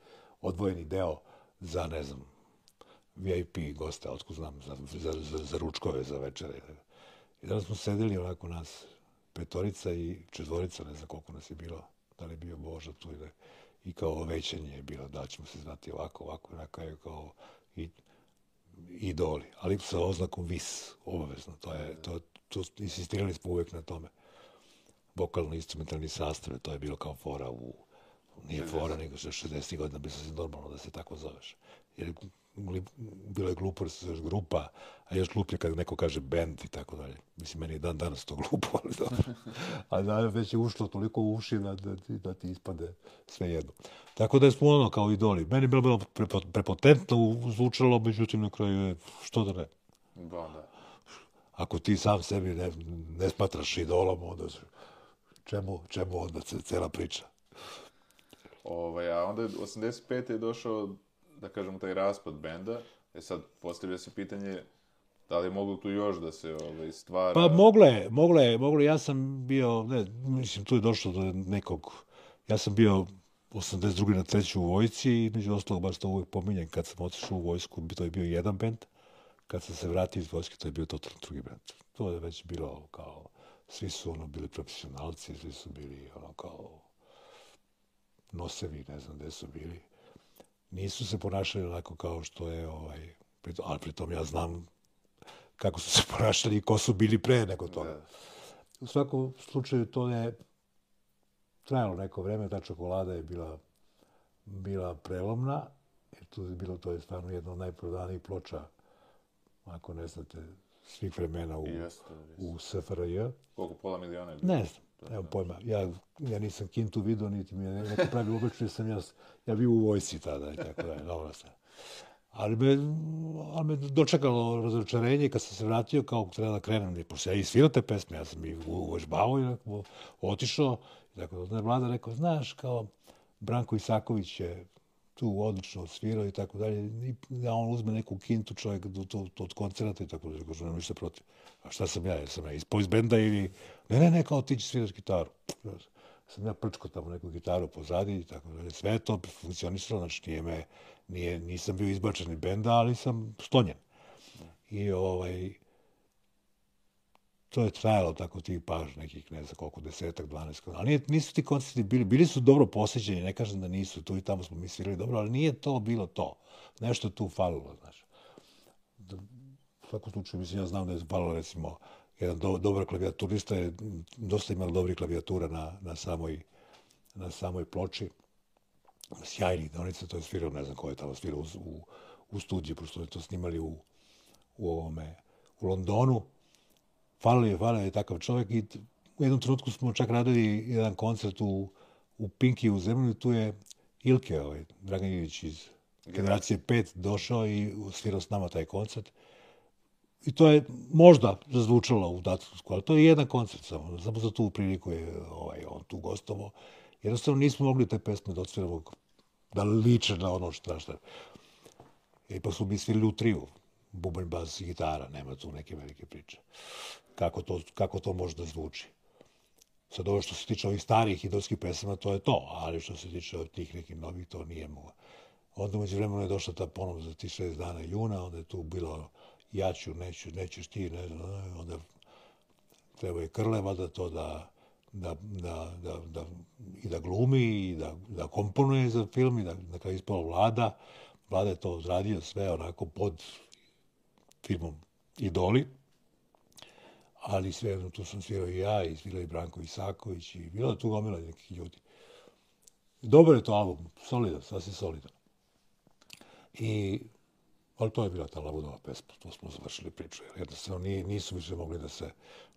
odvojeni deo za, ne znam, VIP goste, otko znam, za, za, za, za ručkove, za večere. I danas smo sedeli onako nas petorica i četvorica, ne znam koliko nas je bilo, da li je bio Boža tu ili i kao većenje je bilo, da ćemo se znati ovako, ovako, na kraju kao i idoli, ali sa oznakom vis, obavezno, to je, to, to insistirali smo uvijek na tome. Vokalno instrumentalni sastave, to je bilo kao fora u, nije fora, nego što 60. godina bi se normalno da se tako zoveš. Jer bilo je glupo da se zoveš grupa, a još gluplje kad neko kaže band i tako dalje. Mislim, meni je dan danas to glupo, ali dobro. A da već je ušlo toliko u uši da, da, ti, da ti ispade sve jedno. Tako da je smo ono kao idoli. Meni je bilo, bilo prepotentno zvučalo, međutim na kraju je, što da ne. Da, da ako ti sam sebi ne, ne smatraš idolom, onda čemu, čemu onda se cela priča? Ovaj, a onda 85. je došao, da kažemo, taj raspad benda. E sad, postavlja se pitanje, da li je moglo tu još da se ovaj, stvara... Pa moglo je, moglo je, moglo je. Ja sam bio, ne, mislim, tu je došlo do nekog... Ja sam bio 82. na treću u vojci i među ostalog, baš to uvijek pominjem, kad sam otišao u vojsku, to je bio jedan bend kad sam se vratio iz vojske, to je bio totalno drugi band. To je već bilo kao, svi su ono bili profesionalci, svi su bili ono kao nosevi, ne znam gde su bili. Nisu se ponašali onako kao što je, ovaj, pritom, ali pritom ja znam kako su se ponašali i ko su bili pre nego toga. U svakom slučaju to je trajalo neko vreme, ta čokolada je bila, bila prelomna, jer tu je bilo, to je stvarno jedno od najprodanijih ploča ako ne znate, svih vremena u, jeste, u SFRJ. Koliko, pola miliona? Ne znam, evo pojma. Ja, ja nisam Kintu vidio, niti mi je neko pravi obračun, sam ja, ja bio u vojsi tada i tako da je, dobro sam. Ali me, ali me dočekalo razočarenje kad sam se vratio, kao treba da krenem, i pošto ja i svirao te pesme, ja sam i uvežbavao i tako, otišao. I tako da je vlada rekao, znaš, kao Branko Isaković je tu odlično svirao i tako dalje. I da on uzme neku kintu čovjek do, to, to od koncerta i tako dalje. Kažu, nema ništa protiv. A šta sam ja? Jesam ja ispao iz benda ili... Ne, ne, ne, kao ti će sviraš gitaru. Sam ja prčko tamo neku gitaru pozadi i tako dalje. Sve to funkcionisalo, znači nije me, nije, nisam bio izbačen iz benda, ali sam stonjen. I ovaj, to je trajalo tako ti paž nekih, ne znam koliko, desetak, dvanest godina. Ali nisu ti koncerti bili, bili su dobro posjećeni, ne kažem da nisu, tu i tamo smo mi svirali dobro, ali nije to bilo to. Nešto tu falilo, znaš. Da, u svakom slučaju, mislim, ja znam da je falilo, recimo, jedan do, dobar klavijaturista je dosta imao dobrih klavijatura na, na, samoj, na samoj ploči. Sjajnih donica, to je svirao, ne znam ko je tamo svirao u, u, u studiju, pošto je to snimali u, u ovome, u Londonu falio je, falio je takav čovjek i u jednom trenutku smo čak radili jedan koncert u, u Pinki u Zemlju tu je Ilke, ovaj, Dragan Ilić iz generacije 5 došao i svirao s nama taj koncert. I to je možda zazvučalo u datumu, ali to je jedan koncert samo. Samo za tu priliku je ovaj, on tu gostovo. Jednostavno nismo mogli te pesme da odsviramo da liče na ono što šta. I e, pa smo mi svirili u triju. Bubanj, bas i gitara, nema tu neke velike priče kako to, kako to može da zvuči. Sad ovo što se tiče ovih starih idolskih pesama, to je to, ali što se tiče od tih nekih novih, to nije mogo. Onda među vremenu je došla ta ponovno za ti šest dana juna, onda je tu bilo ono, ja ću, neću, nećeš ti, ne znam, onda treba je Krleva da to da, da, da, da, da, i da glumi i da, da komponuje za film i da, da kada ispala vlada, vlada je to odradio sve onako pod filmom Idoli, ali sve jedno tu sam svirao i ja i svirao i Branko Isaković i bilo je tu gomila nekih ljudi. Dobar je to album, solidan, sasvim solidan. I, ali to je bila ta Lavudova pesma, to smo završili priču, jer jednostavno nisu više mogli da se,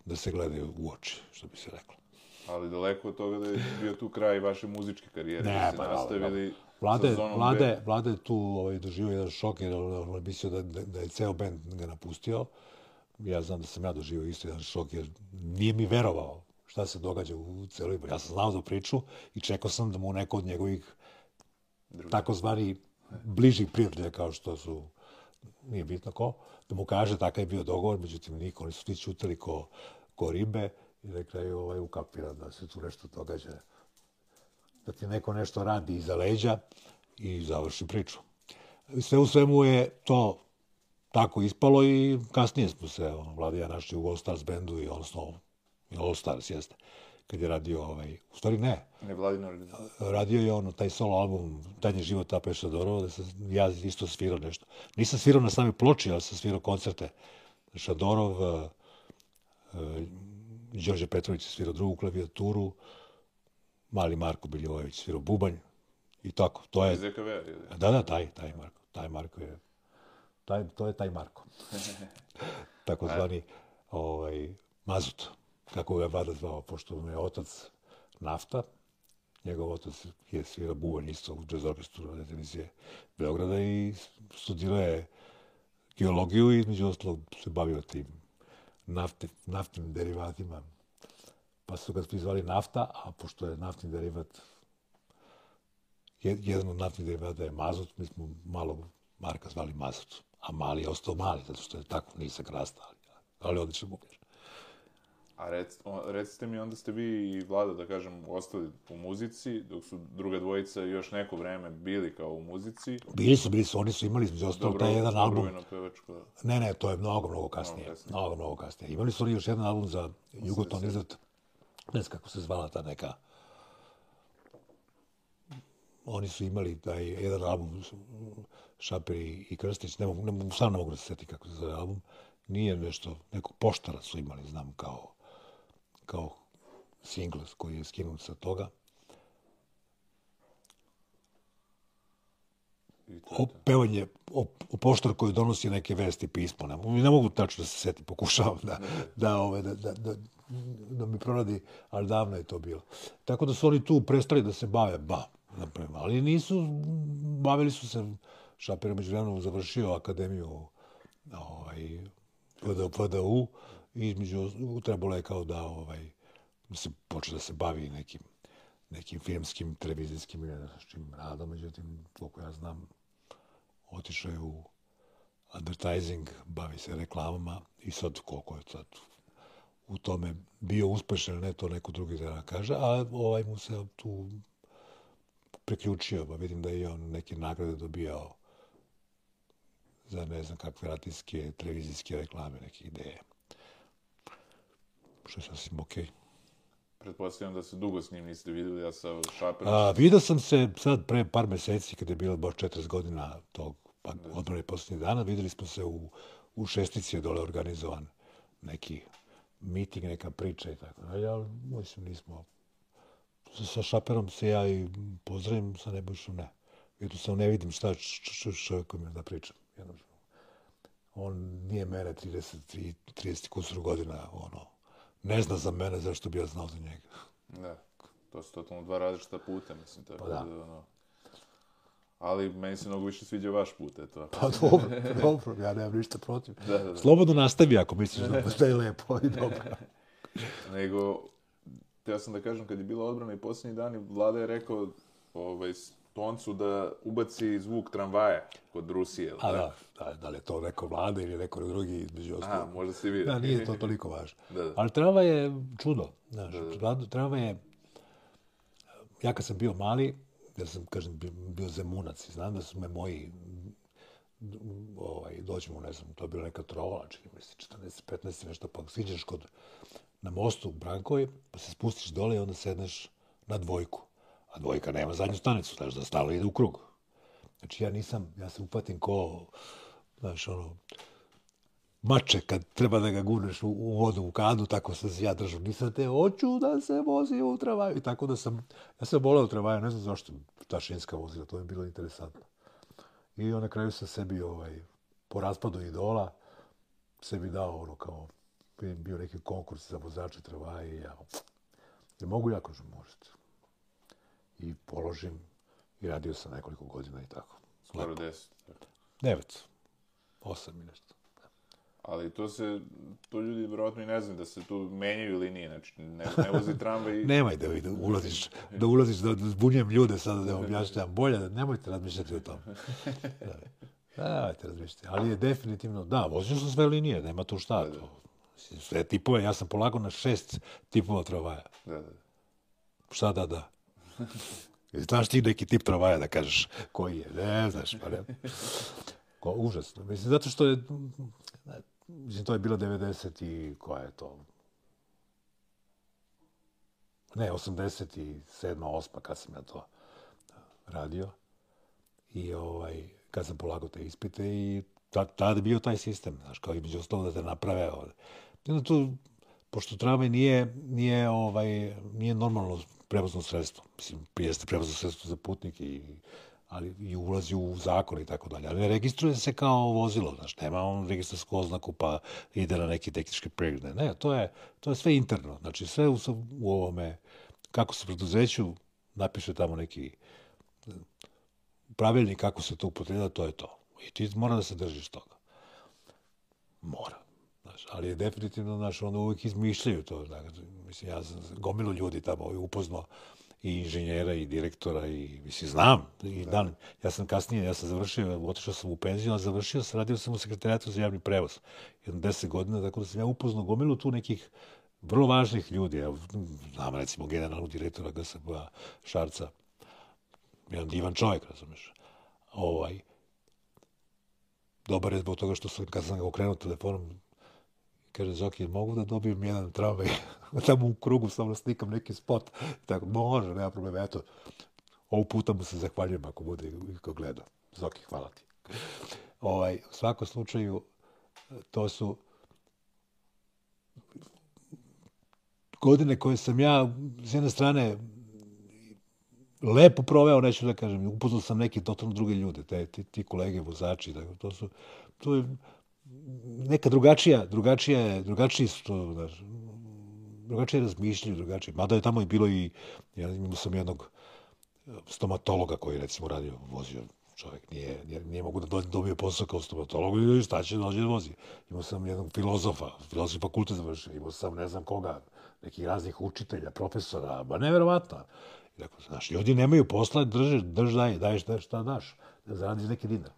da se gledaju u oči, što bi se reklo. Ali daleko od toga da je bio tu kraj vaše muzičke karijere, ne, da pa, nastavili Vlade, Vlade, Vlade tu ovaj, doživio jedan šok, jer on je mislio da, da, da je ceo band ga napustio. Ja znam da sam ja doživio isto jedan šok, jer nije mi verovao šta se događa u celoj... Ja sam znao za priču i čekao sam da mu neko od njegovih takozvani bližih prijatelja, kao što su, nije bitno ko, da mu kaže takav je bio dogovor, međutim niko, oni su ti čutali ko, ko ribe i na kraju ovaj, ukapira da se tu nešto događa, da ti neko nešto radi iza leđa i završi priču. Sve u svemu je to tako ispalo i kasnije smo se, ono, Vladija našli u All Stars bandu i odnosno All Stars, jeste, kad je radio ovaj, u stvari ne. Ne Vladina organizacija. Radio je ono, taj solo album, Tanje život Ape Šadorova, da sam ja isto svirao nešto. Nisam svirao na sami ploči, ali sam svirao koncerte. Šadorov, uh, uh, Đorđe Petrović je svirao drugu klavijaturu, Mali Marko Biljovojević svirao bubanj i tako. To je... Da, da, taj, taj Marko. Taj Marko je... Taj, to je taj Marko. tako zvani ovaj, mazut, kako ga je Vlada zvao, pošto mu je otac nafta, njegov otac je svirao bubanj isto u jazz orkestru na televizije Beograda i studirao je geologiju i među ostalog se bavio tim nafte, naftnim derivatima. Pa su ga zvali nafta, a pošto je naftni derivat, jedan od naftnih derivata je mazut, mi smo malo Marka zvali mazut. A mali je ostao mali, zato što je tako nisak rasta, ali, ali odlično bubljaš. A rec, recite mi, onda ste vi i Vlada, da kažem, ostali u muzici, dok su druga dvojica još neko vreme bili kao u muzici. Bili su, bili su, oni su imali, između ostalo, taj jedan album. Pevačko. Ne, ne, to je mnogo, mnogo kasnije. Mnogo, kasnije. mnogo, mnogo kasnije. Imali su oni još jedan album za Jugoton izrat, ne znam kako se zvala ta neka. Oni su imali taj jedan album, Šaper i Krstić, ne mogu, ne mogu, sam ne mogu da se seti kako se zove album. Nije nešto, neko poštara su imali, znam, kao kao singles koji je skinut sa toga. O pevanje o, o poštar koji donosi neke vesti pismo. Ne, ne mogu tačno da se seti, pokušavam da, da, ove, da, da, da, da mi proradi, ali davno je to bilo. Tako da su oni tu prestali da se bave, ba, napravimo. Ali nisu, bavili su se, Šaper je među završio akademiju ovaj, VDU, između, trebalo je kao da ovaj, se počne da se bavi nekim, nekim filmskim, televizijskim ili čim radom, međutim, koliko ja znam, otišao je u advertising, bavi se reklamama i sad koliko je sad u tome bio uspešan, ne to neko drugi da kaže, a ovaj mu se tu preključio, pa vidim da je on neke nagrade dobijao za ne znam kakve ratijske, televizijske reklame, neke ideje što je sasvim okej. Okay. Pretpostavljam da se dugo s njim niste videli, ja sa Šaperom... A, vidio sam se sad pre par meseci, kada je bilo baš 40 godina tog pa, odmora i posljednjih dana, videli smo se u, u šestici, je dole organizovan neki miting, neka priča i tako dalje, ali mislim nismo... Sa, Šaperom se ja i pozdravim, sa Nebojšom ne. Vidim sam, ne vidim šta čovjekom je da pričam. Jednostavno. On nije mene 30, 30 kusur godina, ono, ne zna za mene, zašto bi ja znao za njega. Da, to su totalno dva različita puta, mislim. Tako pa da. da ono... Ali meni se mnogo više sviđa vaš put, eto. Pa dobro, dobro, ja nemam ništa protiv. Da, da, da. Slobodno nastavi ako misliš da je lepo i dobro. Nego, ja sam da kažem, kad je bila odbrana i posljednji dan, vlada je rekao, ovaj, toncu da ubaci zvuk tramvaja kod Rusije. A da, da, da li je to neko vlada ili neko drugi između ostalog. možda si vidio. Da, nije to toliko važno. Da, da. Ali trava je čudo. Znaš, da, trava je... Ja kad sam bio mali, ja sam, kažem, bio, bio zemunac i znam da su me moji ovaj, dođemo, ne znam, to je bila neka trola, čini mi se, 14, 15, nešto, pa siđeš kod, na mostu u Brankovi, pa se spustiš dole i onda sedneš na dvojku. A dvojka nema zadnju stanicu, znaš, da stalo ide u krug. Znači, ja nisam, ja se upatim ko, znaš, ono, mače kad treba da ga gurneš u, u vodu, u kadu, tako sam se ja držao. Nisam te, hoću da se vozi u travaju. I tako da sam, ja sam voleo travaju, ne znam zašto ta šinska vozila, to je bilo interesantno. I na kraju sam sebi, ovaj, po raspadu idola, sebi dao ono kao, bio neki konkurs za vozače travaje i ja, jer mogu ja, kažem, možete. I položim i radio sam nekoliko godina i tako. Skoro deset. Devet, osam i nešto. Ali to se, to ljudi vjerojatno i ne znaju da se tu menjaju linije, znači ne, ne vozi tramvaj i... Nemoj da, da ulaziš, da ulaziš, da, da zbunjem ljude sada da objašnjam. Bolje da nemojte razmišljati o tom. Da. Nemojte razmišljati. Ali je definitivno, da, vozio sam sve linije, nema tu šta. To. Mislim, Sve tipove, ja sam polagao na šest tipova travaja. Da, da. Šta da, da. Znaš ti neki tip travaja da kažeš koji je? Ne, znaš, pa ne. Ko, užasno. Mislim, zato što je, mislim, to je bilo 90 i koja je to? Ne, 87. 8. kad sam ja to radio. I ovaj, kad sam polagao te ispite i tad, tad je bio taj sistem, znaš, kao između ostalog da te naprave. Ovaj. I onda tu, pošto tramvaj nije, nije, ovaj, nije normalno prevozno sredstvo. Mislim, jeste prevozno sredstvo za putnike, i, ali i ulazi u zakon i tako dalje. Ali ne registruje se kao vozilo, znaš, nema on registarsku oznaku pa ide na neki tehnički pregled. Ne, to je, to je sve interno. Znači, sve u, u ovome, kako se preduzeću napiše tamo neki pravilnik kako se to upotrebljava, to je to. I ti mora da se držiš toga. Mora. Znaš, ali je definitivno, znaš, ono uvijek izmišljaju to. Znaš, mislim, ja sam gomilu ljudi tamo upoznao i inženjera i direktora i, mislim, znam. I dan, ja sam kasnije, ja sam završio, otišao sam u penziju, a završio sam, radio sam u sekretarijatu za javni prevoz. Jedno deset godina, tako da sam ja upoznao gomilu tu nekih vrlo važnih ljudi. Ja znam, recimo, generalnog direktora GSB Šarca, jedan divan čovjek, razumiješ. Ovaj, dobar je zbog toga što sam, kad sam ga okrenuo telefonom, kaže, Zoki, mogu da dobijem jedan tramvaj tamo u krugu, samo da slikam neki spot. Tako, može, nema problema, eto. Ovog puta mu se zahvaljujem ako bude ko gleda. Zoki, hvala ti. Ovaj, u svakom slučaju, to su godine koje sam ja, s jedne strane, lepo proveo, neću da kažem, upoznao sam neke totalno druge ljude, te, ti, ti kolege, vozači, tako, to su, to je neka drugačija, drugačija, drugačiji su to, znaš, drugačije razmišljaju, drugačije. Mada je tamo i bilo i, ja imao sam jednog eh, stomatologa koji recimo radio, vozio čovjek, nije, nije, nije mogu da dođe, dobije posao kao stomatolog i šta će dođe da vozi. Imao sam jednog filozofa, filozofi fakultet završio, imao sam ne znam koga, nekih raznih učitelja, profesora, ba neverovatno. I tako, znaš, ljudi nemaju posla, drže, drž, daj, daj šta, šta daš, da zaradiš neki dinar.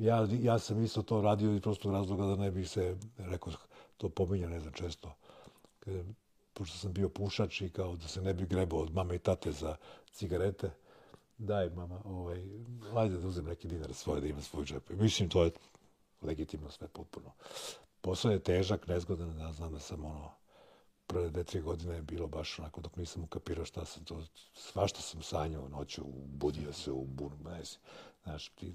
Ja, ja sam isto to radio iz prostog razloga da ne bih se, rekao, to pominja, ne znam, često. Kada, pošto sam bio pušač i kao da se ne bi grebao od mame i tate za cigarete, daj mama, ovaj, ajde da uzem neki dinar svoje, da imam svoj džep. Mislim, to je legitimno sve potpuno. Posao je težak, nezgodan, ja znam da sam ono, prve dve, tri godine je bilo baš onako dok nisam ukapirao šta sam to, svašta sam sanjao noću, budio se u bunu, ne znaš, ti,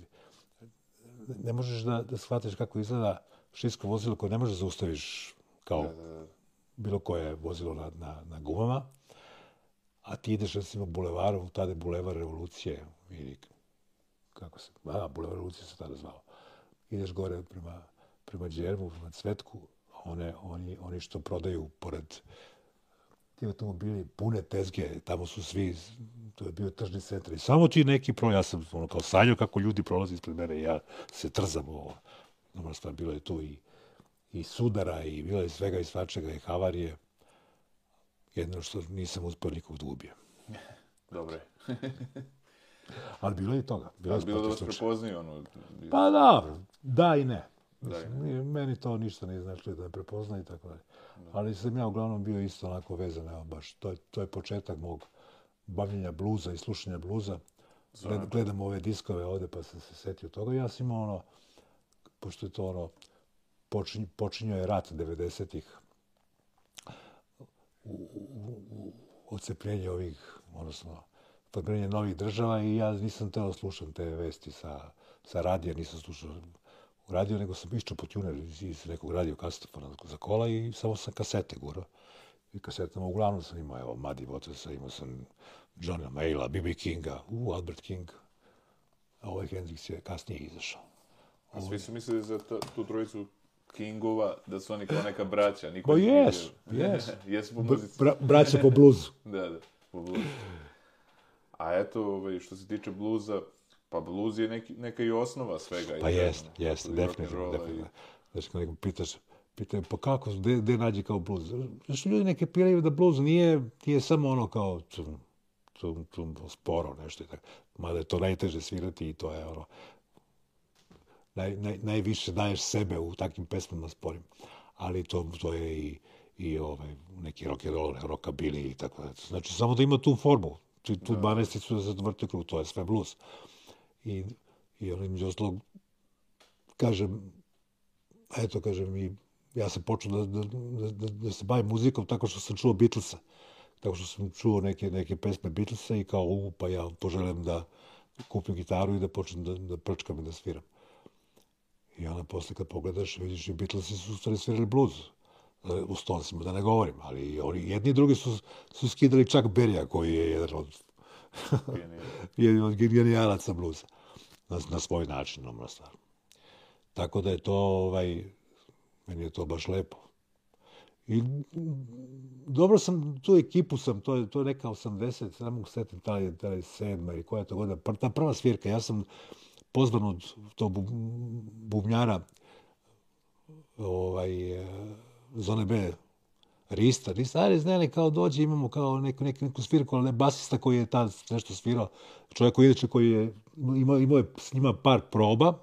ne možeš da, da shvatiš kako izgleda šinsko vozilo koje ne možeš da zaustaviš kao bilo koje vozilo na, na, na gumama, a ti ideš recimo bulevarom, tada je bulevar revolucije, ili kako se, a, bulevar revolucije se tada zvao. Ideš gore prema, prema Đermu, prema Cvetku, one, oni, oni što prodaju pored ti automobili pune tezge, tamo su svi, to je bio tržni centar. I samo ti neki pro, ja sam ono, kao sanjao kako ljudi prolazi ispred mene i ja se trzam ovo. Normalno stvar, bilo je tu i, i sudara i bilo je svega i svačega i havarije. Jedno što nisam uspio nikog da ubijem. Dobro. Ali bilo je i toga. Bilo, je Bilo da vas prepoznaju, ono... Pa da, da i ne. Mislim, nije- meni to ništa nije značilo da me prepozna i tako dalje. Ali sam ja uglavnom bio isto onako vezan, evo baš, to je, to je početak mog bavljenja bluza i slušanja bluza. Gled, gledam ove diskove ovde pa sam se setio toga. Ja sam imao ono, pošto je to ono, počinj, počinjao je rat 90-ih, odcepljenje ovih, odnosno, formiranje novih država i ja nisam teo slušam te vesti sa, sa radija, nisam slušao u radio, nego sam iščao po tuner iz, iz nekog radio kasetofona za kola i samo sam kasete gurao. I kasetama uglavnom sam imao, evo, Muddy Watersa, imao sam Johna Mayla, B.B. Kinga, u, Albert King. A ovaj Hendrix je kasnije izašao. A svi su mislili za to, tu trojicu Kingova, da su oni kao neka braća. Niko Pa ih jesu, nije- jesu. po muzici. bra braća po bluzu. Da, da, po bluzu. A eto, ovaj, što se tiče bluza, pa bluz je neki, neka i osnova svega. Pa i jest, ono, jest, i definitivno, definitivno. Znači, kad nekog pitaš, pitaju, pa kako, gde, gde nađe kao bluz? Znači, ljudi neke piraju da bluz nije, nije samo ono kao cum, cum, cum, sporo, nešto i tako. Mada je to najteže svirati i to je ono, naj, naj, najviše daješ sebe u takvim pesmama sporim. Ali to, to je i, i ovaj, neki rock and roll, rockabilly i tako da. Znači, samo da ima tu formu. Tu, tu 12 da se vrti krug, to je sve blues. I, i ono, među ostalog, kažem, eto, kažem, i ja sam počeo da, da, da, da, se bavim muzikom tako što sam čuo Beatlesa. Tako što sam čuo neke, neke pesme Beatlesa i kao, u, pa ja poželim da kupim gitaru i da počnem da, da prčkam i da sviram. I onda posle kad pogledaš, vidiš i Beatlesi su u stvari svirali blues. E, U Stonesima, da ne govorim, ali oni jedni i drugi su, su skidali čak Berija, koji je jedan od, jedan od genijalaca bluza. Na, na svoj način, normalno stvar. Tako da je to, ovaj, meni je to baš lepo. I dobro sam, tu ekipu sam, to je, to je neka 80, ne mogu setim da je, da je sedma ili koja je to godina, ta prva svirka, ja sam pozvan od tog bubnjara ovaj, eh, zone B, Rista, Rista, ajde, znali, kao dođe, imamo kao neku, neku, neku svirku, ali ne basista koji je tad nešto svirao, čovjek koji, je, koji je, imao, imao je s njima par proba,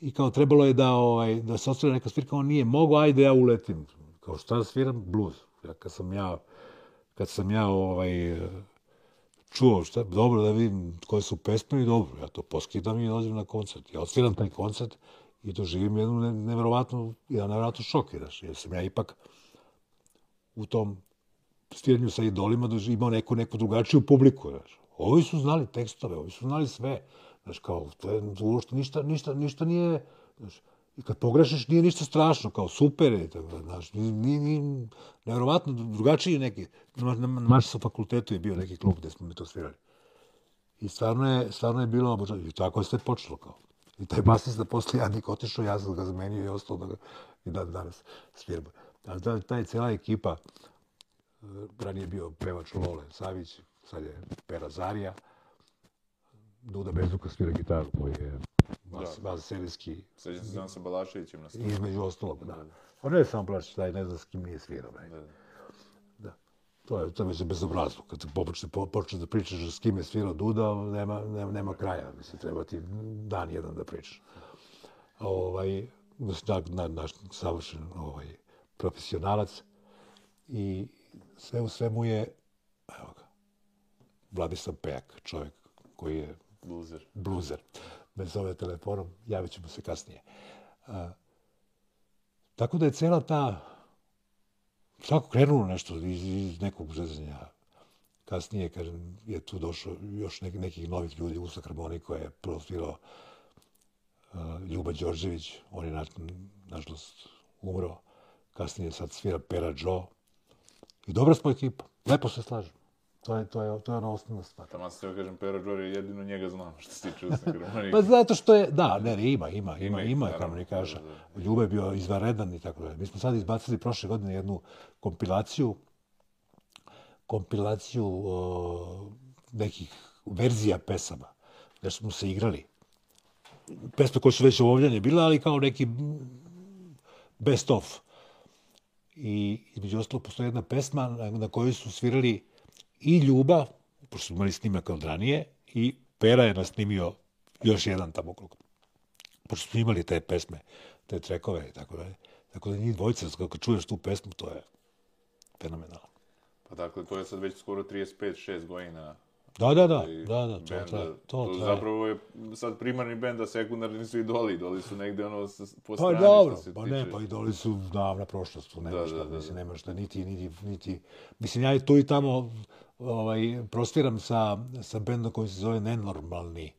i kao trebalo je da ovaj da se ostvara neka svirka, on nije mogao, ajde ja uletim. Kao šta da sviram? Blues. Ja kad sam ja kad sam ja ovaj čuo šta, dobro da vidim koje su pesme i dobro, ja to poskidam i dođem na koncert. Ja odsviram taj koncert i doživim jednu ne, nevjerovatnu, jedan nevjerovatno šok, znaš, jer sam ja ipak u tom stiranju sa idolima imao neku, neku drugačiju publiku, znaš. Ovi su znali tekstove, ovi su znali sve. Znaš, kao, to je uopšte ništa, ništa, ništa nije, znaš, i kad pogrešiš nije ništa strašno, kao super je, tako da, znaš, ni, ni, nevjerovatno drugačiji neki. Na, na, na Mašskom fakultetu je bio neki klub gde smo mi to svirali. I stvarno je, stvarno je bilo obožavanje. I tako je sve počelo kao. I taj basista posle Jadnik otišao, ja sam ga zamenio i ostao da ga i dan danas svirba. A da, ta je cijela ekipa, e, ranije je bio pevač Lole Savić, sad je Pera Zarija, Duda Bezuka svira gitaru koji je vas serijski Sećam se znam sa Balaševićem na sceni. između ostalog, da. On ne je samo plaći, taj ne zna s kim nije svirao. Ne. Da. Da. To je, to je već bezobrazno. Kad počne, po, počne da pričaš s kim je svirao Duda, nema, nema, nema kraja. Mislim, treba ti dan jedan da pričaš. Ovaj, na, na, naš savršen ovaj, profesionalac i sve u svemu je, evo ga, Vladislav Pejak, čovjek koji je Bluzer. bluzer. Me zove telefonom, javit ćemo se kasnije. A, tako da je cela ta, svako krenulo nešto iz, iz nekog zezanja. Kasnije, kad je tu došlo još nek, nekih novih ljudi, Usa koja je prvo uh, Ljuba Đorđević, on je, na, nažalost, umro. Kasnije sad svira Pera Joe. I dobra smo ekipa, lepo se slažem. To je, to je, to je ona osnovna stvar. Tamo se teo kažem, Pera Džori, jedino njega znam što se tiče usne harmonike. Pa zato što je, da, ne, ne, ima, ima, ima, ih, ima naravno, harmonikaša. da, Ljube je bio izvanredan i tako dalje. Mi smo sad izbacili prošle godine jednu kompilaciju, kompilaciju o, nekih verzija pesama, gdje smo se igrali. Pesme koje su već ovljene bile, ali kao neki best of. I između ostalo postoji jedna pesma na, na kojoj su svirali i Ljuba, pošto smo imali snimak od ranije, i Pera je nasnimio još jedan tamo krug. Pošto smo imali te pesme, te trekove i tako dalje. Tako da njih dvojica, kako čuješ tu pesmu, to je fenomenalno. Pa dakle, to je sad već skoro 35-6 godina. Da, da, da, da, da, to benda. traje, to to traje. zapravo je sad primarni bend, a sekundarni su idoli. Idoli su negde ono po Pa strani dobro, što se pa tiče. ne, pa idoli su davna prošlost, tu nema Da, šta, da, da, mislim, nema šta, niti, niti, niti, mislim, ja i tu i tamo ovaj, prostiram sa, sa bendom koji se zove Nenormalni,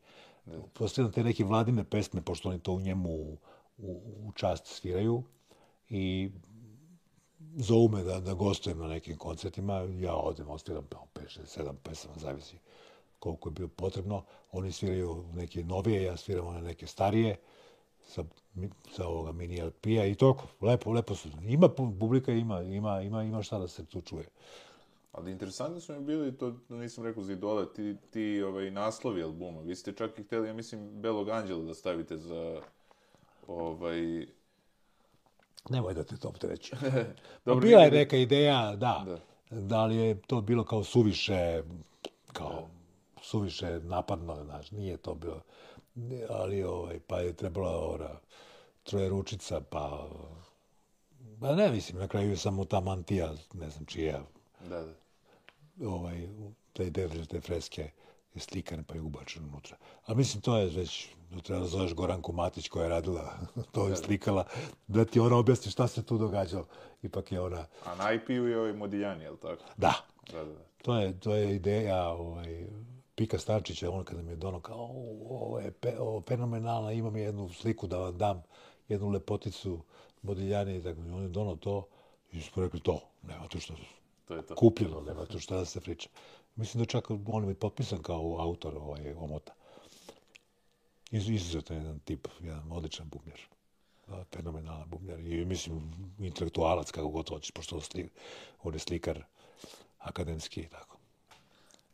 prostiram te neke vladine pesme, pošto oni to u njemu u, u, u čast sviraju i zovu me da, da gostujem na nekim koncertima, ja odem, ostiram 5, 6, 7 pesama, zavisi koliko je bilo potrebno. Oni sviraju neke novije, ja sviram one neke starije sa, sa ovoga mini LP-a i toliko. Lepo, lepo su. Ima pu- publika, ima, ima, ima, ima šta da se tu čuje. Ali interesantni su mi bili, to nisam rekao za idole, ti, ti ovaj, naslovi albuma. Vi ste čak i htjeli, ja mislim, Belog Anđela da stavite za... Ovaj... Nemoj da te to optereći. Dobro, Bila je neka ideja, da, Da. da. li je to bilo kao suviše, kao suviše napadno, znaš, nije to bilo. Ali, ovaj, pa je trebala ora, troje ručica, pa... Pa ne, mislim, na kraju je samo ta mantija, ne znam čija, Da, da. ovaj, te, te, te freske je slikan pa je ubačen unutra. A mislim, to je već, to treba da zoveš Goranku Matić koja je radila, to je slikala, da ti ona objasni šta se tu događalo. Ipak je ona, A na IP-u je ovaj Modiljani, je li tako? da, Da, da, da. to je, to je ideja ovaj, Pika Starčića, on kada mi je dono kao, "O, ovo je pe, ovo fenomenalno, imam jednu sliku da vam dam, jednu lepoticu Modiljani, i tako, on je dono to, i smo rekli to, nema tu što, To je to. kupljeno, nema tu šta da se priča. Mislim da čak on je potpisan kao autor ovaj omota. Iz, izuzetno jedan tip, jedan odličan bubnjar. Fenomenalan bubnjar. I mislim, intelektualac, kako god hoćeš, pošto on je slikar akademski i tako.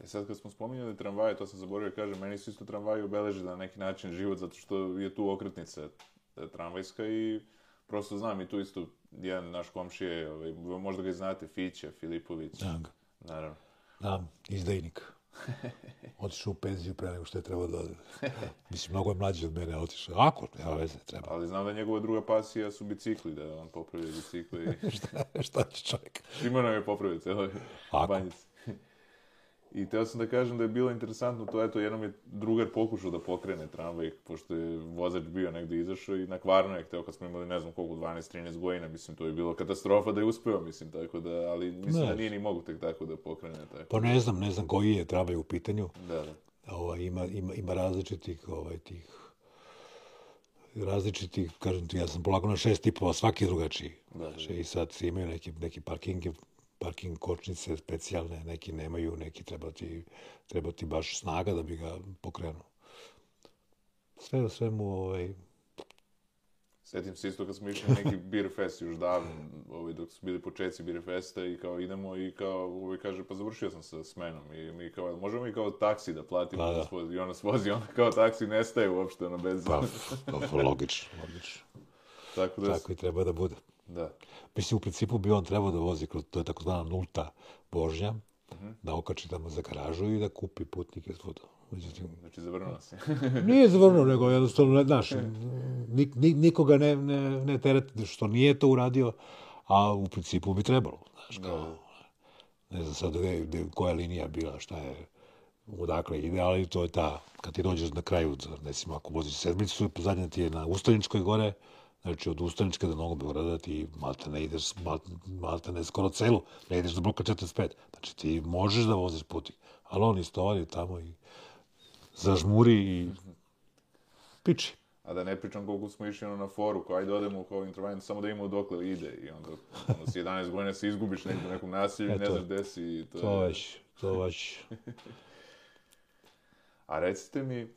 E sad kad smo spominjali tramvaje, to sam zaboravio kažem, meni su isto tramvaji obeležili na neki način život, zato što je tu okretnica e, tramvajska i prosto znam i tu isto jedan naš komšije, ovaj, možda ga i znate, Fića, Filipović. Znam ga. Naravno. Znam, izdajnik. Otišao u penziju pre nego što je trebao da ode. Mislim, mnogo je mlađi od mene otišao. Ako, nema veze, treba. Ali znam da njegova druga pasija su bicikli, da on popravio bicikli i šta, šta će čovjek? svima nam je popravio celoj Ako. I teo sam da kažem da je bilo interesantno to, eto, jednom je drugar pokušao da pokrene tramvaj, pošto je vozač bio negde izašao i na kvarno je hteo kad smo imali, ne znam koliko, 12-13 godina, mislim, to je bilo katastrofa da je uspeo, mislim, tako da, ali mislim Ne. da nije ni mogu tek tako da pokrene, tako. Pa ne znam, ne znam koji je trabaj u pitanju. Da, da. ovaj, ima, ima, ima različitih ovaj, tih različitih, kažem ti, ja sam polako na šest tipova, svaki drugačiji. Da, Znači, I sad imaju neki, neki parkinge, parking kočnice specijalne, neki nemaju, neki treba ti, treba ti baš snaga da bi ga pokrenuo. Sve u svemu, ovaj, Sjetim se isto kad smo išli na neki beer fest još davno, ovaj, dok su bili početci beer festa i kao idemo i kao, ovaj kaže, pa završio sam sa smenom i mi kao, možemo i kao taksi da platimo Pa da i ona svozi, ona kao taksi nestaje uopšte, ono, bez... pa, logično, logično. tako da, Tako i treba da bude. Da. Mislim, u principu bi on trebao da vozi, kroz, to je takozvana nulta vožnja, Mhm. da okači tamo za garažu i da kupi putnike svuda. Međutim, Znači, zavrnuo si. Nije zavrnuo, nego jednostavno, ne, znaš, nik, nik, nikoga ne, ne, ne tereti što nije to uradio, a u principu bi trebalo, znaš, kao, ne znam sad gde, gde, koja linija bila, šta je, odakle ide, ali to je ta, kad ti dođeš na kraju, recimo, ako voziš sedmicu, zadnja ti je na Ustaničkoj gore, znači od Ustaničke do Novog Beograda ti malte ne ideš, malte, malte ne skoro celu, ne ideš do bloka 45, znači ti možeš da voziš putnik, ali on istovari tamo i zažmuri i piči. A da ne pričam koliko smo išli ono na foru, kao ajde odemo kao intervajn, samo da imamo dokle ide i onda ono, s 11 godina se izgubiš negdje u nekom nasilju i ne znaš gde si. To, To već, to već. A recite mi,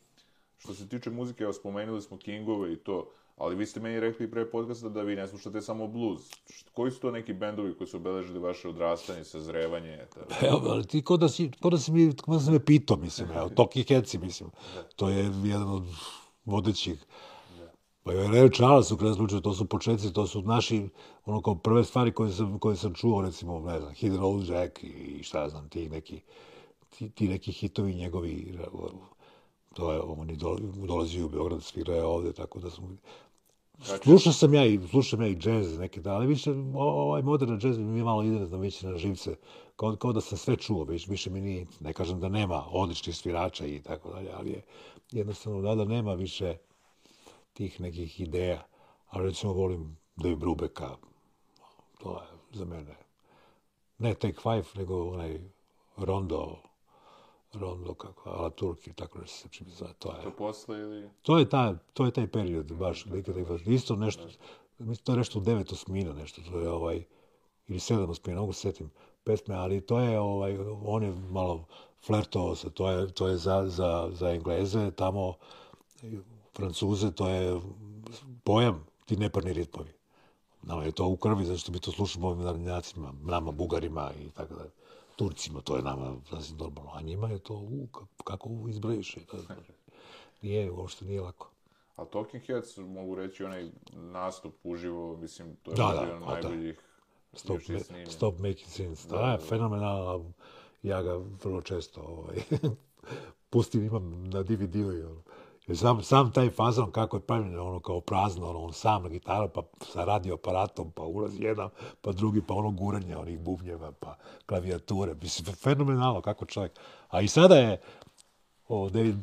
što se tiče muzike, evo spomenuli smo Kingove i to, ali vi ste meni rekli pre podcasta da vi ne slušate samo blues. Koji su to neki bendovi koji su obeležili vaše odrastanje, sazrevanje? Evo, ali ti ko da si, ko da si mi, ko da si me pitao, mislim, evo, Toki Heci, mislim. To je jedan od vodećih. Pa i Ray Charles u kraju slučaju, to su početci, to su naši, ono kao prve stvari koje sam, koje sam čuo, recimo, ne znam, Hit Road Jack i šta ja znam, ti neki ti, ti neki hitovi njegovi, to je, on je dolazio u Beograd, svirao je ovde, tako da smo... Znači, slušao sam ja i slušam ja i džez neke da, ali više ovaj moderan džez mi je malo ide na već na živce. Kao, kao da sam sve čuo, već više mi nije, ne kažem da nema odličnih svirača i tako dalje, ali je jednostavno da da nema više tih nekih ideja. Ali recimo volim Dave Brubeka, to je za mene. Ne Take Five, nego onaj Rondo, Rondo kako, Ala Turki, tako da se čim zove, to je. To posle ili? To je, ta, to je taj period, baš, isto nešto, mislim, to je nešto u devet osmina, nešto, to je ovaj, ili sedam osmina, mogu se setim pesme, ali to je, ovaj, on je malo flertovao se, to je, to je za, za, za Engleze, tamo, Francuze, to je pojam, ti neparni ritmovi. Nama je to u krvi, zato što mi to slušamo ovim narodnjacima, nama, bugarima i tako da. Turcima, to je nama sasvim normalno, a njima je to, u, kako izbrojiš? Nije, uopšte nije lako. A Talking Heads, mogu reći, onaj nastup uživo, mislim, to je da, jedan od najboljih Stop, ma, stop making sense. Da, da, da. fenomenalno. Ja ga vrlo često ovaj, pustim, imam na DVD-u i ono. Sam, sam taj fazon kako je pravljen, ono kao prazno, ono, on sam na gitaru, pa sa radioaparatom, pa ulazi jedan, pa drugi, pa ono guranje onih bubnjeva, pa klavijature. Mislim, fenomenalno kako čovjek. A i sada je, o, David,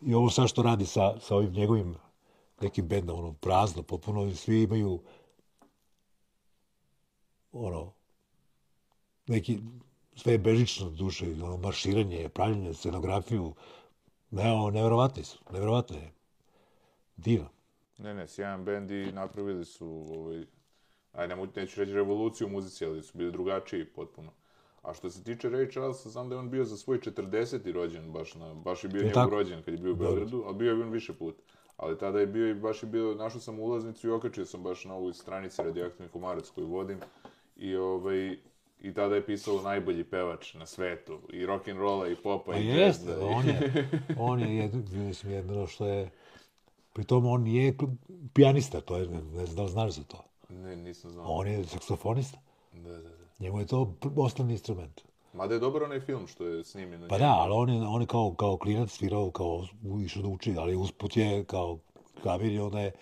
i ovo sad što radi sa, sa ovim njegovim nekim bendom, ono, prazno, popuno, svi imaju, ono, neki, sve je bežično duše, ono, marširanje, pravljanje, scenografiju, Ne, nevjerovatni su, nevjerovatno je. Divan. Ne, ne, sjajan bend i napravili su, ovaj, aj, ne, neću reći revoluciju u muzici, ali su bili drugačiji potpuno. A što se tiče Ray Charlesa, znam da je on bio za svoj 40. rođen, baš, na, baš je bio njegov tako? rođen kad je bio u Beogradu, ali bio je on više put. Ali tada je bio i baš je bio, našao sam ulaznicu i okačio sam baš na ovoj stranici radioaktivnih komarac koju vodim. I ovaj, I tada je pisao najbolji pevač na svetu. I rock and rolla i popa pa i jeste, jazda. on je, on je jedno, mislim, jedno što je... Pri tom on nije pijanista, to je, ne znam da li znaš za to. Ne, nisam znao. On je saksofonista. Da, da, da. Njemu je to osnovni instrument. Mada je dobar onaj film što je snimljen. Pa da, ali on je, on je kao, kao klinac svirao, kao išao da uči, ali usput je kao klavir i onda je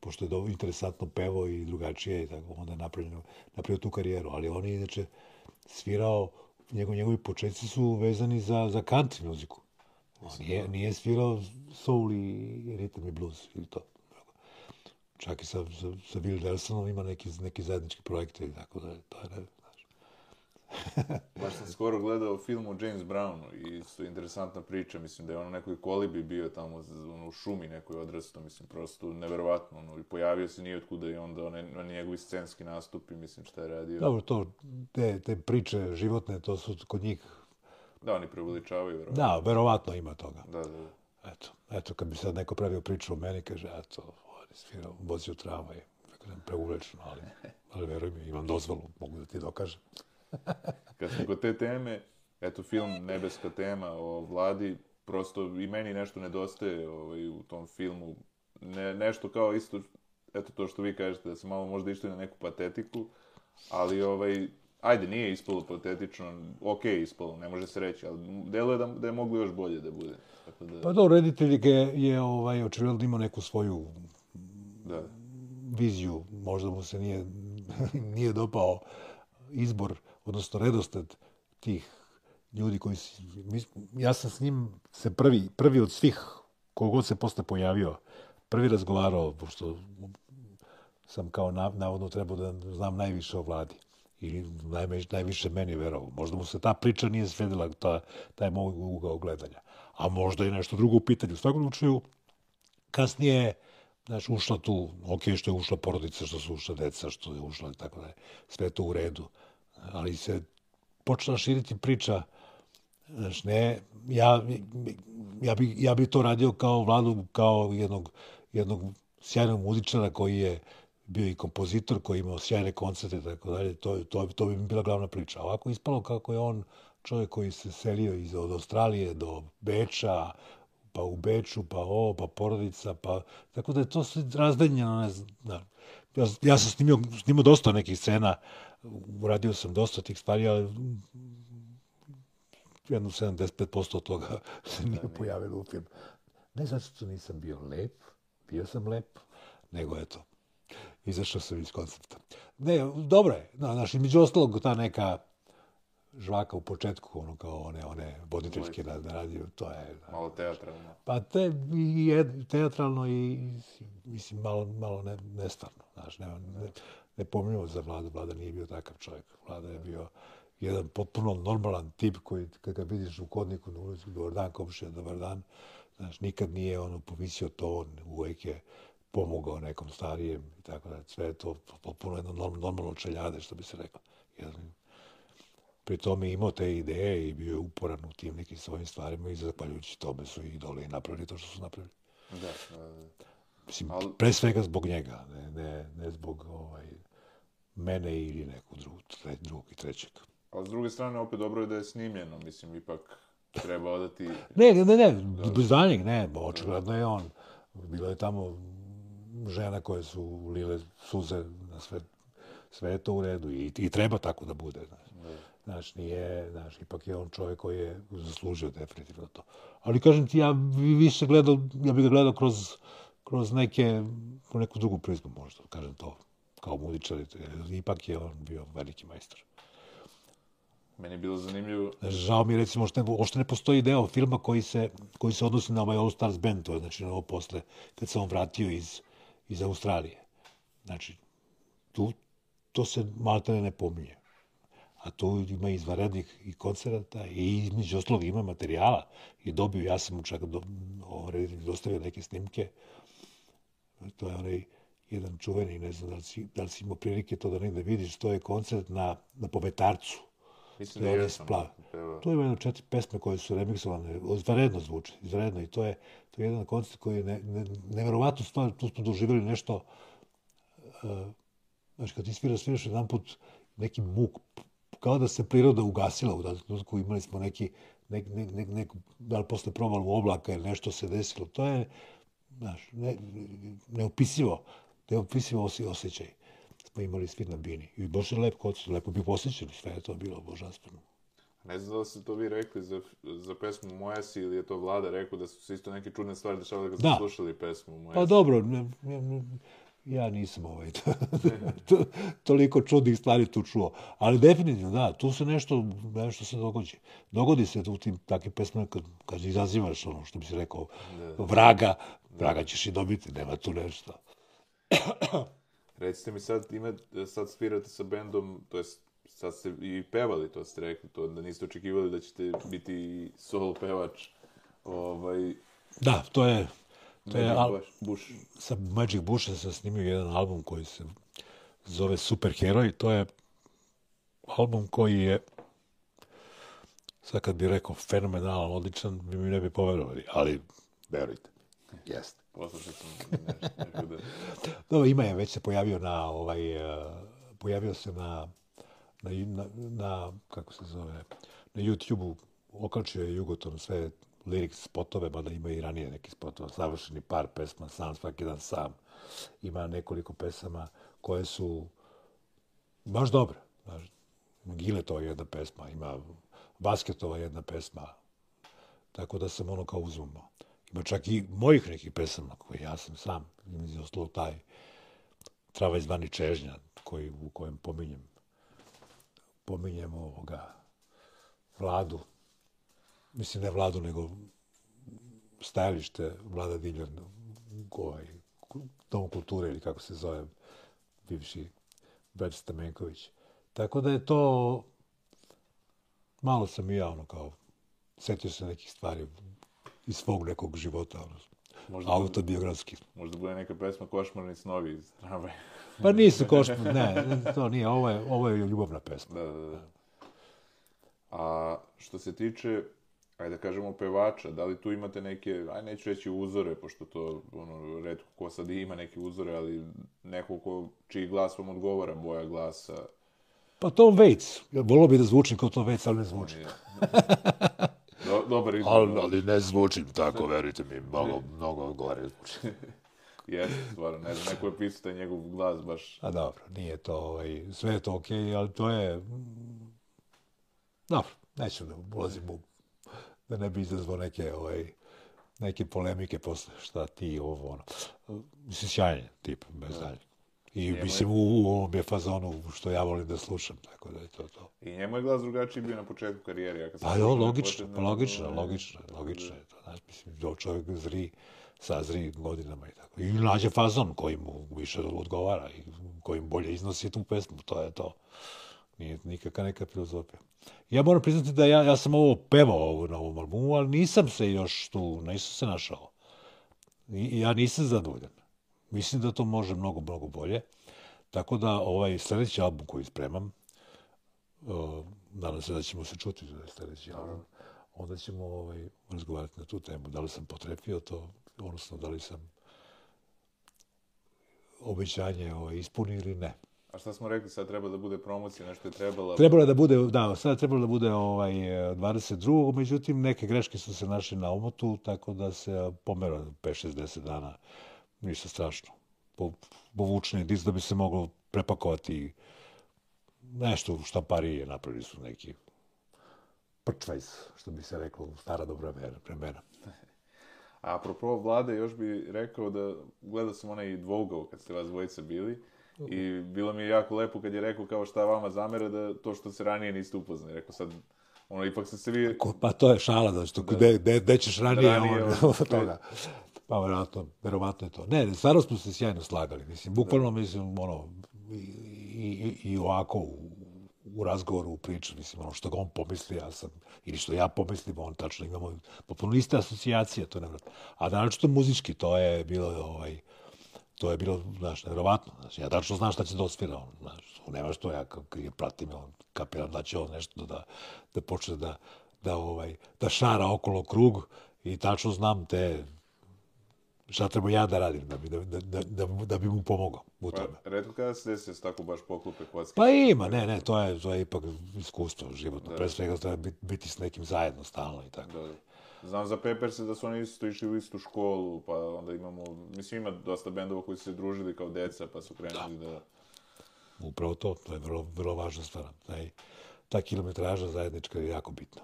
pošto je dobro interesantno pevo i drugačije i tako onda je napravljeno, napravio tu karijeru, ali on je inače svirao, njegov, njegovi početci su vezani za, za country muziku. On nije, nije svirao soul i rhythm i blues ili to. Čak i sa, sa, sa Bill Nelsonom ima neki, neki zajednički projekte i tako da to je, ne, Baš sam skoro gledao film o James Brownu i su interesantna priča, mislim da je on u nekoj kolibi bio tamo ono, u šumi nekoj odrasto, mislim, prosto neverovatno, ono, i pojavio se nije otkuda i onda one, one njegovi scenski nastupi, mislim, šta je radio. Dobro, to, te, te priče životne, to su kod njih... Da, oni preveličavaju, verovatno. Da, verovatno ima toga. Da, da, da. Eto, eto, kad bi sad neko pravio priču o meni, kaže, eto, on je svirao, vozio tramvaj, preuvlečno, ali, ali veruj mi, imam dozvolu, mogu da ti dokažem. Kad smo kod te teme, eto film Nebeska tema o vladi, prosto i meni nešto nedostaje ovaj, u tom filmu. Ne, nešto kao isto, eto to što vi kažete, da se malo možda išli na neku patetiku, ali ovaj, ajde, nije ispalo patetično, ok ispalo, ne može se reći, ali delo je da, da je moglo još bolje da bude. Tako da... Pa dobro, reditelj je, je ovaj, očigledno imao neku svoju da. viziju, možda mu se nije, nije dopao izbor odnosno redosled tih ljudi koji si, ja sam s njim se prvi, prvi od svih kogod se posle pojavio, prvi razgovarao, pošto sam kao na, navodno trebao da znam najviše o vladi ili najviše, najviše meni verovao. Možda mu se ta priča nije svedila, ta, taj moj ugao gledanja. A možda i nešto drugo u pitanju. U svakom slučaju, kasnije, znaš, ušla tu, ok, što je ušla porodica, što su ušla deca, što je ušla, i tako da je sve to u redu ali se počela širiti priča, znaš, ne, ja, ja, bi, ja bi to radio kao vladu, kao jednog, jednog sjajnog muzičara koji je bio i kompozitor, koji je imao sjajne koncerte i tako dalje, to, to, to bi mi bila glavna priča. Ovako ispalo kako je on čovjek koji se selio iz, od Australije do Beča, pa u Beču, pa ovo, pa porodica, pa... Tako da je to sve razdenjeno, ne znam. Ja, ja sam snimio, snimio dosta nekih scena, uradio sam dosta tih stvari, ali jedno 75% od toga se nije pojavilo u filmu. Ne zato što nisam bio lep, bio sam lep, nego eto, izašao sam iz koncepta. Ne, dobro je, na, znaš, između ostalog ta neka žvaka u početku, ono kao one, one voditeljske na, na radiju, to je... Malo teatralno. Pa te, i, teatralno i, mislim, malo, malo ne, nestvarno, znaš, ne, ne, ne pominjamo za Vlada, Vlada nije bio takav čovjek. Vlada je bio jedan potpuno normalan tip koji, kad ga vidiš u kodniku na ulici, dobar dan, komšija, dobar dan, znaš, nikad nije ono povisio ton, uvijek je pomogao nekom starijem i tako da, sve je to potpuno jedno normalno čeljade, što bi se rekao. Jedan, pri tome je imao te ideje i bio je uporan u tim nekim svojim stvarima i zahvaljujući tome su i idoli napravili to što su napravili. Da, da, da. Mislim, Al... pre svega zbog njega, ne, ne, ne zbog ovaj, mene ili nekog drugog, tre, drugog i trećeg. A s druge strane, opet dobro je da je snimljeno, mislim, ipak treba odati... ne, ne, ne, ne, bez danjeg, ne, očigledno je on. Bilo je tamo žena koje su lile suze na sve, sve to u redu i, i treba tako da bude. Znaš. znaš, nije, znaš, ipak je on čovjek koji je zaslužio definitivno to. Ali kažem ti, ja više gledao, ja bih ga gledao kroz, kroz neke, neku drugu prizmu možda, kažem to, kao muzičar, ipak je on bio veliki majstor. Meni je bilo zanimljivo. Žao mi recimo što ne, što ne postoji deo filma koji se, koji se odnosi na ovaj All Stars Band, to je znači na ovo posle, kad se on vratio iz, iz Australije. Znači, tu to se malta ne pominje. A tu ima izvarednih i koncerata i između ostalog ima materijala. I dobio, ja sam mu čak do, ovaj, dostavio neke snimke. To je onaj jedan čuveni, ne znam da li si, da li si imao prilike to da negde vidiš, to je koncert na, na Pometarcu. Mislim da je Splav. To ima jedno četiri pesme koje su remiksovane, izvanredno zvuče, izvanredno. I to je, to je jedan koncert koji je ne, ne, nevjerovatno stvar, tu smo doživjeli nešto, uh, znači kad ti svira, sviraš jedan put neki muk, kao da se priroda ugasila u trenutku, imali smo neki, nek, nek, nek, nek, da li posle provalu oblaka ili nešto se desilo, to je, znaš, ne, neopisivo, neopisivo osjećaj smo imali svi na bini. I baš je lep kod lepo bi posjećali, sve je to bilo božanstveno. Ne znam da ste to vi rekli za, za pesmu Moja si ili je to vlada rekao da su se isto neke čudne stvari dešavale kad ste slušali pesmu Moja Pa dobro, ne, ne, ne, ja nisam ovaj, to, to, toliko čudnih stvari tu čuo. Ali definitivno, da, tu se nešto, nešto se dogodi. Dogodi se u tim takvim pesmama kad, kad izazivaš ono što bi se rekao vraga, vraga ćeš i dobiti, nema tu nešto. Recite mi sad, ima, sad svirate sa bendom, to jest sad ste i pevali, to ste rekli, to da niste očekivali da ćete biti solo pevač. Ovaj, da, to je... To Magic je al, Bush. Sa Magic Busha sam snimio jedan album koji se zove Super Heroj. To je album koji je sad kad bi rekao fenomenalan, odličan, bi mi ne bi poverovali, ali verujte, jeste. Poslušao sam nešto, da... Dobro, ima je, već se pojavio na, ovaj, uh, pojavio se na, na, na, na, kako se zove, na YouTube-u, okačio je Jugoton sve lyrics spotove, mada ima i ranije neki spotova, završeni par pesma, sam svaki dan sam. Ima nekoliko pesama koje su baš dobre. Baš, Giletova jedna pesma, ima Basketova jedna pesma, tako da sam ono kao uzmano. Ima čak i mojih nekih pesama koje ja sam sam, između taj trava izvani čežnja koji, u kojem pominjem pominjem ovoga vladu, mislim ne vladu, nego stajalište vlada Diljan, ovaj, dom kulture ili kako se zove, bivši Brad Stamenković. Tako da je to, malo sam i ja ono kao, setio se nekih stvari, iz svog nekog života, ono, možda autobiografski. Možda bude neka pesma Košmarni snovi iz tramvaja. pa nisu košmarni, ne, to nije, ovo je, ovo je ljubavna pesma. Da, da, da. A što se tiče, ajde da kažemo, pevača, da li tu imate neke, aj neću reći uzore, pošto to, ono, redko ko sad ima neke uzore, ali neko ko, čiji glas vam odgovara, boja glasa. Pa Tom Waits, ja volio bi da zvučim kao Tom Waits, ali ne zvučim. Do, dobar izbor. Ali, ali ne zvučim tako, verujte mi, mnogo, mnogo gore zvučim. Jeste, stvarno, ne znam, neko je pisao taj njegov glas baš... A dobro, nije to, ovaj, sve je to okej, okay, ali to je... Dobro, neću da ulazim u da ne bi izazvao neke, ovaj, neke polemike posle šta ti ovo, ono. Mislim, sjajan tip, bez dalje. I Njemu je- mislim, u, u ovom je fazonu što ja volim da slušam, tako da je to to. I njemu je glas drugačiji bio na početku karijere. Ja kad Pa jo, na logično, početku, pa logično, logično, logično je to. Znaš, mislim, do čovjek zri, sazri godinama i tako. I nađe fazon koji mu više odgovara i koji mu bolje iznosi tu pesmu, to je to. Nije nikakva neka filozofija. Ja moram priznati da ja, ja sam ovo pevao ovo na ovom albumu, ali nisam se još tu, nisam se našao. I, ja nisam zadovoljan. Mislim da to može mnogo, mnogo bolje. Tako da ovaj sljedeći album koji spremam, uh, nadam se da ćemo se čuti za sljedeći album, onda ćemo ovaj, razgovarati na tu temu. Da li sam potrefio to, odnosno da li sam obećanje ovaj, ispunio ili ne. A šta smo rekli, sad treba da bude promocija, nešto je trebala. Trebalo je da bude, da, sad trebalo da bude ovaj 22. Međutim, neke greške su se našli na omotu, tako da se pomera 5-60 dana. Ništa strašno. Po, povučeni disk da bi se moglo prepakovati nešto u štamparije napravili su neki prčvajs, što bi se reklo u stara dobra vremena. A apropo vlade, još bi rekao da gledao sam onaj dvougao kad ste vas dvojice bili i bilo mi je jako lepo kad je rekao kao šta vama zamera da to što se ranije niste upoznali. Rekao sad, ono, ipak ste se vi... Ko, pa to je šala, da što gde, gde, gde ćeš ranije, Ranije, on, ono, od toga. Pa verovatno, verovatno je to. Ne, stvarno smo se sjajno slagali. Mislim, bukvalno, mislim, ono, i, i, i ovako u, u razgovoru, u priču, mislim, ono što ga on pomisli, ja sam, ili što ja pomislim, on tačno imamo potpuno iste asocijacije, to je nevratno. A naročito muzički, to je bilo, ovaj, to je bilo, znaš, nevjerovatno. Znači, ja tačno znam šta će da osvira on, znaš, on nema što ja kako je pratim, on kapiram da će on nešto da, da počne da, da, ovaj, da šara okolo krug i tačno znam te šta treba ja da radim da bi, da, da, da, da, da bi mu pomogao u tome. Pa, redko kada se desi da se tako baš poklupe kocki. Pa ima, ne, ne, to je, to je ipak iskustvo životno. Pre svega treba biti, biti s nekim zajedno, stalno i tako. Da. Znam za Pepperse da su oni isto išli u istu školu, pa onda imamo, mislim ima dosta bendova koji su se družili kao deca, pa su krenuli da... da... Upravo to, to je vrlo, vrlo važna stvar. Taj, ta kilometraža zajednička je jako bitna.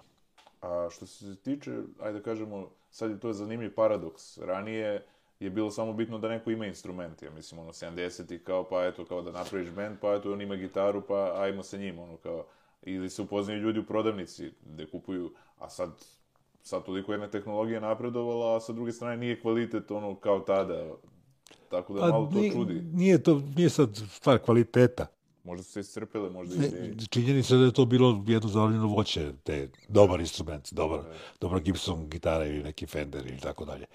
A što se tiče, ajde da kažemo, sad je to zanimljiv paradoks. Ranije je bilo samo bitno da neko ima instrument, ja mislim, ono, 70-ih, kao, pa eto, kao da napraviš band, pa eto, on ima gitaru, pa ajmo sa njim, ono, kao, ili se upoznaju ljudi u prodavnici, gde kupuju, a sad, sad toliko jedna tehnologija napredovala, a sa druge strane nije kvalitet, ono, kao tada, tako da malo to nije, čudi. Nije, to, nije sad stvar kvaliteta. Možda su se iscrpele, možda i ideje. Činjenica je da je to bilo jedno zavrljeno voće, te dobar instrument, dobar, dobra Gibson gitara ili neki Fender ili tako dalje.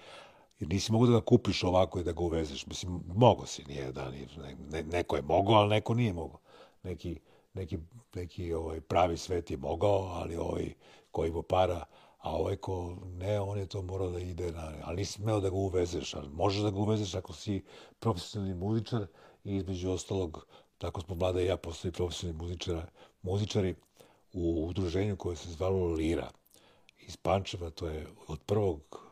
Jer nisi mogu da ga kupiš ovako i da ga uvezeš. Mislim, mogo si, nije da, nije, ne, neko je mogao, ali neko nije mogao. Neki, neki, neki ovaj, pravi svet je mogao, ali ovaj koji mu para, a ovaj ko ne, on je to morao da ide na... Ali nisi smeo da ga uvezeš, ali možeš da ga uvezeš ako si profesionalni muzičar i između ostalog, tako smo mlada i ja postali profesionalni muzičara, muzičari u udruženju koje se zvalo Lira iz Pančeva, to je od prvog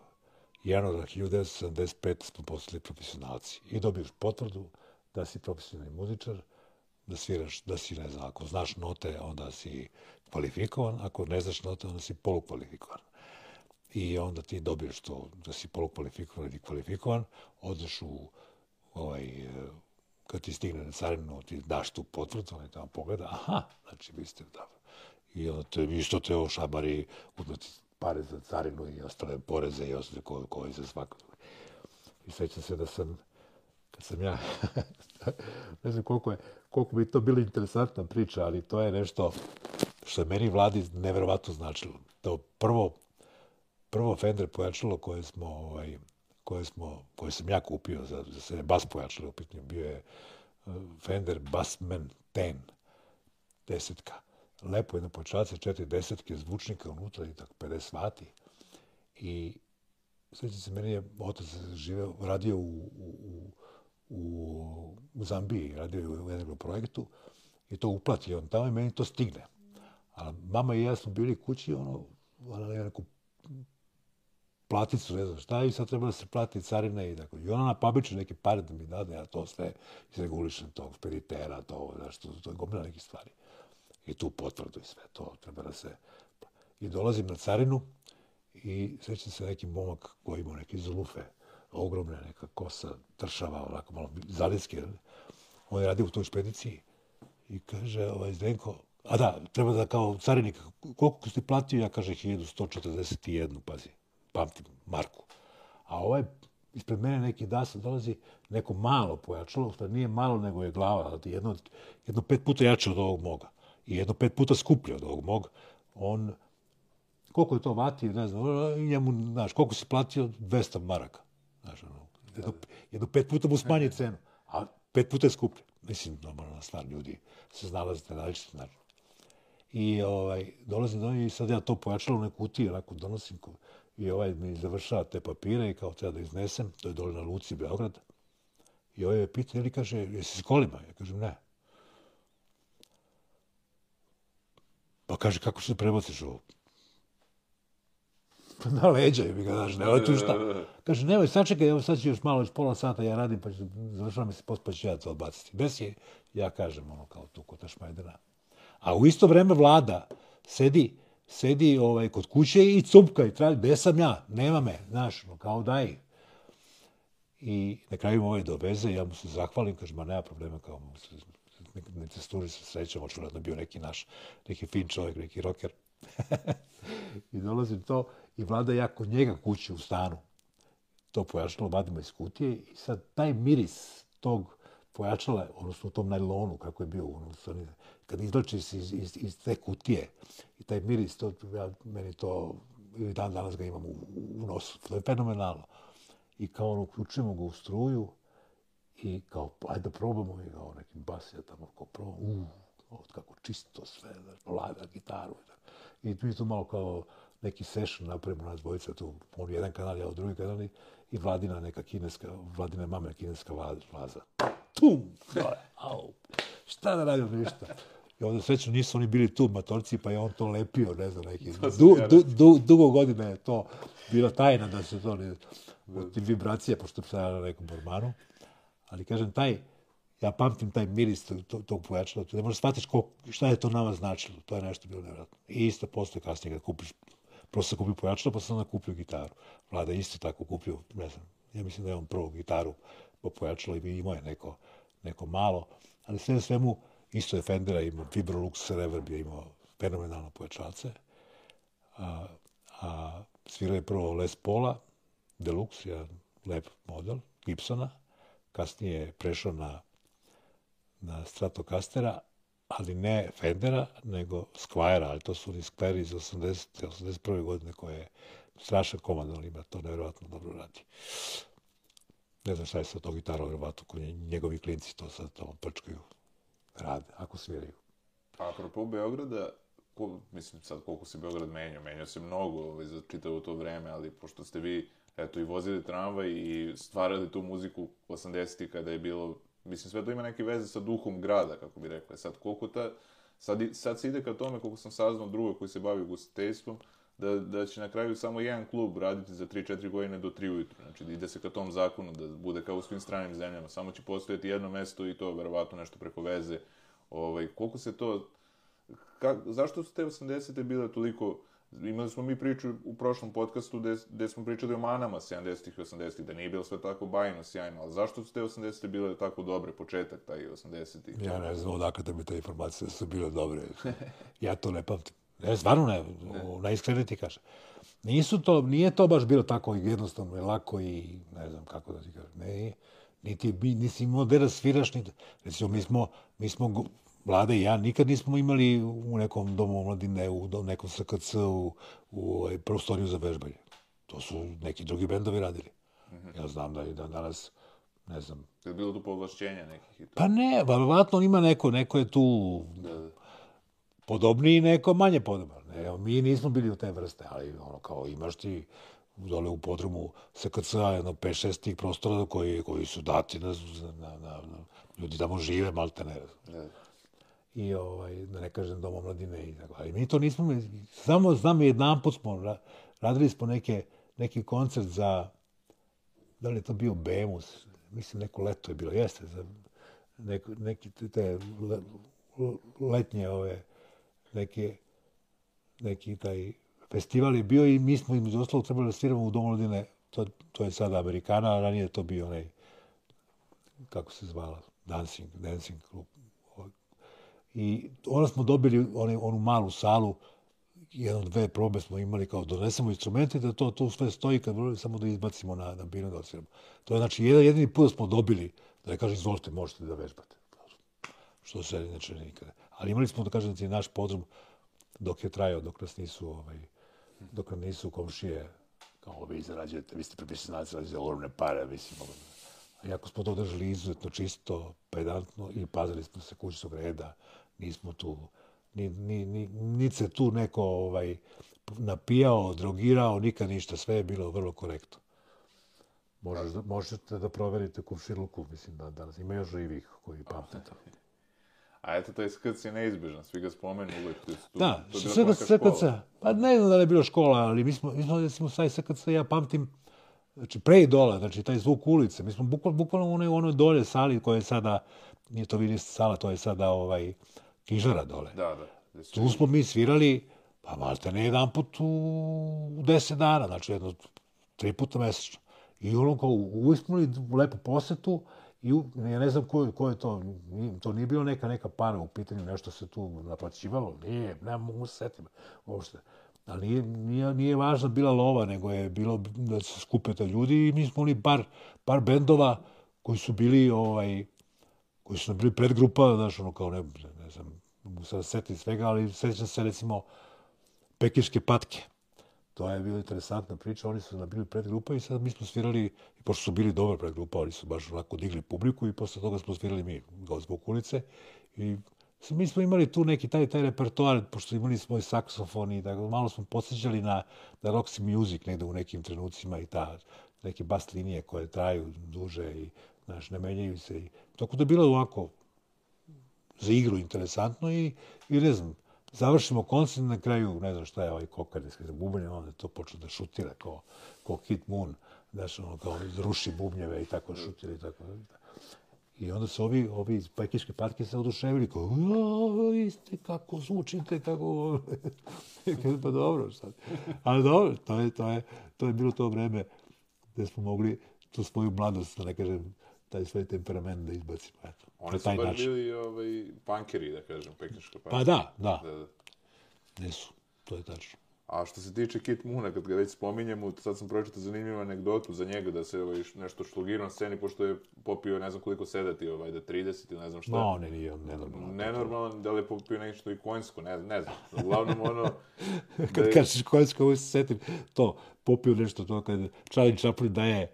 januara 1975 smo postali profesionalci. I dobiješ potvrdu da si profesionalni muzičar, da sviraš, da si, ne znam, ako znaš note, onda si kvalifikovan, ako ne znaš note, onda si polukvalifikovan. I onda ti dobiješ to da si polukvalifikovan ili kvalifikovan, odeš u ovaj, kad ti stigne na carinu, ti daš tu potvrdu, on je tamo pogleda, aha, znači vi ste dobro. I onda te, isto te ošabari, uzme ti pare za carinu i ostale poreze i ostale koje, ko za svako. I sećam se da sam, kad sam ja, ne znam koliko je, koliko bi to bila interesantna priča, ali to je nešto što je meni vladi neverovatno značilo. To prvo, prvo Fender pojačalo koje smo, ovaj, koje smo, koje sam ja kupio za, za sebe bas pojačalo u pitanju, bio je eh, Fender Bassman 10, desetka. Lepo jedno počace, četiri desetke zvučnika unutra i tako 50 vati. I sveća se, meni je otac živeo, radio u, u, u, u Zambiji, radio je u jednom projektu i to uplati on tamo i meni to stigne. A mama i ja smo bili kući, ono, ona je neku platicu, ne znam šta, i sad treba da se plati carina i tako. I ona na neke pare da mi dade, ja to sve izregulišem, tog speditera, to, znaš, to, to je gomila nekih stvari. I tu potvrdu i sve to treba da se... I dolazim na carinu i sveća se neki momak koji ima neke zlufe, ogromne, neka kosa, tršava, onako malo zalijske. On je radio u toj špediciji i kaže, ovaj, Zdenko, a da, treba da kao carinik, koliko ste platio? Ja kaže, 1141, pazi, pamtim, Marku. A ovaj ispred mene neki dasa dolazi neko malo pojačalo, što nije malo nego je glava, jedno, jedno pet puta jače od ovog moga i jedno pet puta skuplje od ovog mog. On, koliko je to vati, ne znam, njemu, znaš, koliko se platio? 200 maraka. Znaš, ono, jedno, jedno pet puta mu smanje cenu, a pet puta je skuplje. Mislim, normalno, stvar ljudi se znalazite na različite znači. I ovaj, dolazim do njih i sad ja to pojačalo u neku kutiju, onako donosim ko, i ovaj mi završava te papire i kao treba da iznesem, to je dole na Luci, Beograd. I ovaj je pitao, ili kaže, jesi s kolima? Ja kažem, ne. Pa kaže, kako se prebaciš ovo? Pa na leđa, mi ga znaš, nemoj tu šta. Kaže, nemoj, sačekaj, evo sad ću još malo, još pola sata, ja radim, pa ću, završavam se se, pospa ću ja to odbaciti. Bez je, ja kažem, ono, kao tu, kod Šmajdena. A u isto vreme vlada sedi, sedi ovaj, kod kuće i cupka i traži, gde sam ja, nema me, znaš, no, kao daj. I na kraju ovaj doveze, ja mu se zahvalim, kaže, ma nema problema, kao mu se, ne služi se srećom, očigledno bio neki naš, neki fin čovjek, neki roker. I dolazim to, i vlada ja kod njega kući u stanu. To pojačalo vadimo iz kutije i sad taj miris tog pojačala, odnosno u tom najlonu, kako je bio, odnosno, kad izlači iz, iz, iz te kutije i taj miris, to, ja, meni to, i dan danas ga imam u, u nosu, to je fenomenalno. I kao ono, uključujemo ga u struju i kao, ajde da probamo i kao nekim basija tamo, kao probamo, uuu, od kako čisto sve, vlada, gitaru. I mi to malo kao neki session napravimo nas dvojica tu, on jedan kanal, ja u drugi kanal i vladina neka kineska, vladina mame kineska vaza. Tum! Dole, au! Šta da radim, ništa. I onda svećno nisu oni bili tu matorci, pa je on to lepio, ne znam, neki. Du, du, du, dugo godine je to bila tajna da se to ne... Od tih vibracija, pošto sam ja na nekom bormanu. Ali kažem, taj, ja pamtim taj miris tog, tog, tog pojačala. Ne možeš shvatiš ko, šta je to nama značilo. To je nešto bilo nevjerojatno. I isto postoje kasnije kad kupiš, prosto sam kupio pojačalo, pa sam onda kupio gitaru. Vlada isto tako kupio, ne znam, ja mislim da je on prvo gitaru po pojačalo i imao je neko, neko malo. Ali sve svemu, isto je Fendera imao, Fibrolux Reverb je imao fenomenalno pojačalce. A, a svirao je prvo Les Paula, Deluxe, jedan lep model, Gibsona. Kasnije je prešao na na Stratocastera, ali ne Fendera, nego Squire, ali to su oni Squire iz 80. 81. godine koje je strašan komad, on ima to nevjerojatno dobro radi. Ne znam šta je sa to gitarom, vjerovatno, njegovi klinci to sad tamo prčkaju, rade, ako sviraju. A pa apropo Beograda, ko, mislim sad koliko se Beograd menjao, menjao se mnogo ovaj, za čitavo to vreme, ali pošto ste vi eto, i vozili tramvaj i stvarali tu muziku 80-ih kada je bilo Mislim, sve to ima neke veze sa duhom grada, kako bi rekla. Sad, koliko ta... Sad, sad se ide ka tome, koliko sam saznao druga koji se bavi ugostiteljstvom, da, da će na kraju samo jedan klub raditi za 3-4 godine do 3 ujutru. Znači, ide se ka tom zakonu, da bude kao u svim stranim zemljama. Samo će postojati jedno mesto i to, verovatno, nešto preko veze. Ovaj, koliko se to... Ka, zašto su te 80. bile toliko imali smo mi priču u prošlom podcastu gde, smo pričali o manama 70-ih i 80-ih, da nije bilo sve tako bajno, sjajno, ali zašto su te 80-te bile tako dobre, početak taj 80-ih? Ja ne znam odakle da mi te informacije su bile dobre. ja to ne pamtim. Ne, stvarno ne, ne. najiskrenije ti kažem. Nisu to, nije to baš bilo tako jednostavno i lako i ne znam kako da ti kažem. Ne, niti, nisi imao gde da sviraš, niti, recimo, mi smo, mi smo Vlada i ja nikad nismo imali u nekom domu omladine, u nekom SKC, u, u ovaj, prostoriju za vežbanje. To su neki drugi bendovi radili. Mm -hmm. Ja znam da je da danas, ne znam... Je bilo tu povlašćenja nekih i to? Pa ne, vjerovatno ima neko, neko je tu da, da. podobniji, neko manje podoban. Ne, mi nismo bili u te vrste, ali ono kao imaš ti dole u podrumu SKC-a jedno 5-6 tih prostora koji, koji su dati na, na, na, na ljudi tamo žive, malte ne. Da i ovaj, da ne kažem doma mladine i tako. Ali mi to nismo, samo znam jedan put smo radili smo neke, neki koncert za, da li je to bio Bemus, mislim neko leto je bilo, jeste, za neko, neki te letnje ove, neke, neki taj festival je bio i mi smo im ostalog trebali da sviramo u Domolodine, to, to je sada Amerikana, a ranije to bio onaj, kako se zvala, dancing, dancing klub. I onda smo dobili one, onu malu salu, jedno, dve probe smo imali kao donesemo instrumente, da to tu sve stoji kad samo da izbacimo na, na binu da odsviramo. To je znači jedan jedini put smo dobili, da je kažem, izvolite, možete da vežbate. Što se inače nikada. Ali imali smo, da kažem, da naš podrum dok je trajao, dok nas nisu, ovaj, dok nam nisu komšije, kao vi zarađujete, vi ste profesionalci, zarađujete ogromne pare, mislim, mogu. Iako smo to držali izuzetno čisto, pedantno i pazili smo se kućnog reda, nismo tu, ni, ni, ni, ni se tu neko ovaj, napijao, drogirao, nikad ništa, sve je bilo vrlo korektno. Možeš, možete da proverite kumšiluku, mislim da danas ima još živih koji pamte to. A eto, taj skrc je neizbežan, svi ga spomenu uvek. Tu, da, to je SKC, pa ne znam da li je bilo škola, ali mi smo, mi smo, recimo, taj SKC, ja pamtim, znači, pre i dole, znači, taj zvuk ulice, mi smo bukvalno, bukvalno u onoj, onoj dolje sali koja je sada, nije to vidjeti sala, to je sada, ovaj, knjižara dole. Da, da. Tu smo mi svirali, pa malte ne jedan put u, deset dana, znači jedno tri puta mesečno. I ono kao uvijek smo lepo posetu i ja ne znam ko, ko je to, to nije bilo neka neka para u pitanju, nešto se tu naplaćivalo, nije, ne mogu se setim uopšte. Ali nije, nije, nije važno bila lova, nego je bilo da se skupe te ljudi i mi smo oni par, par bendova koji su bili ovaj, koji su bili predgrupa, znaš, ono kao ne, mogu se setiti svega, ali sjećam se recimo Pekiške patke. To je bila interesantna priča, oni su bili predgrupa i sad mi smo svirali, i pošto su bili dobra predgrupa, oni su baš onako digli publiku i posle toga smo svirali mi, kao zbog ulice. I mi smo imali tu neki taj, taj repertoar, pošto imali smo i saksofon i tako, malo smo posjećali na, na Roxy Music negde u nekim trenucima i ta neke bas linije koje traju duže i znaš, ne menjaju se. I, tako da je bilo ovako za igru interesantno i, i ne znam, završimo koncert na kraju, ne znam šta je ovaj kokardijski za bubanje, onda to počne da šutira kao, kao Kid Moon, znaš, ono, kao ruši bubnjeve i tako šutira i tako. I onda su ovi, ovi iz Pajkiške partije se oduševili, kao, vi ste kako zvučite, kako... pa dobro, šta? Ali dobro, to je, to je, to je bilo to vreme gde smo mogli tu svoju mladost, da ne kažem, taj svoj temperament da izbacimo. Eto. Oni su baš način. bili ovaj, punkeri, da kažem, peknička partija. Pa da, da. da, da. Nisu, to je tačno. A što se tiče Kit Moona, kad ga već spominjemo, sad sam pročitao zanimljivu anegdotu za njega, da se ovaj, nešto šlogirao na sceni, pošto je popio ne znam koliko sedati, ovaj, da 30 ili ne znam šta. No, ne, nije on nenormalan. Nenormalan, da li je popio nešto i konjsko, ne, ne znam. Uglavnom, ono... kad je... kažeš konjsko, ovo se setim, to, popio nešto, to kad Charlie Chaplin daje,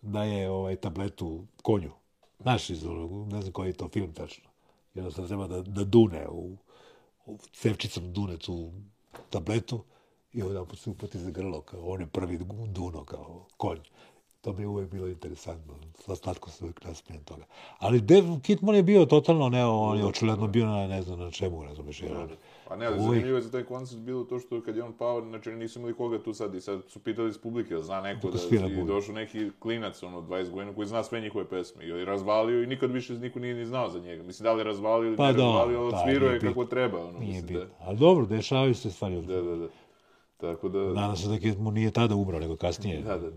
daje ovaj, tabletu konju. Znaš iz onog, ne znam koji je to film tačno. Jednostavno treba da, da dune u, u cevčicom dune tu tabletu i onda se upati za grlo, kao on je prvi duno, kao konj. To mi je uvijek bilo interesantno. Slatko se uvijek nasmijem toga. Ali Dev Kitmon je bio totalno, ne, on je očigledno bio na, ne znam, na čemu, ne znam. Pa ne, ali zanimljivo je za taj koncert bilo to što kad je on pao, znači nisu imali koga tu sad i sad su pitali iz publike, da zna neko da, da i došao neki klinac, ono, 20 godina, koji zna sve njihove pesme i je razvalio i nikad više niko nije ni znao za njega. Mislim, da li je razvalio ili pa, ne razvalio, ali odsvirao je kako treba, ono, nije mislim, da. Ali dobro, dešavaju se stvari. Da, da, da. Tako da... Nadam se da mu nije tada umro, nego kasnije. Da, da.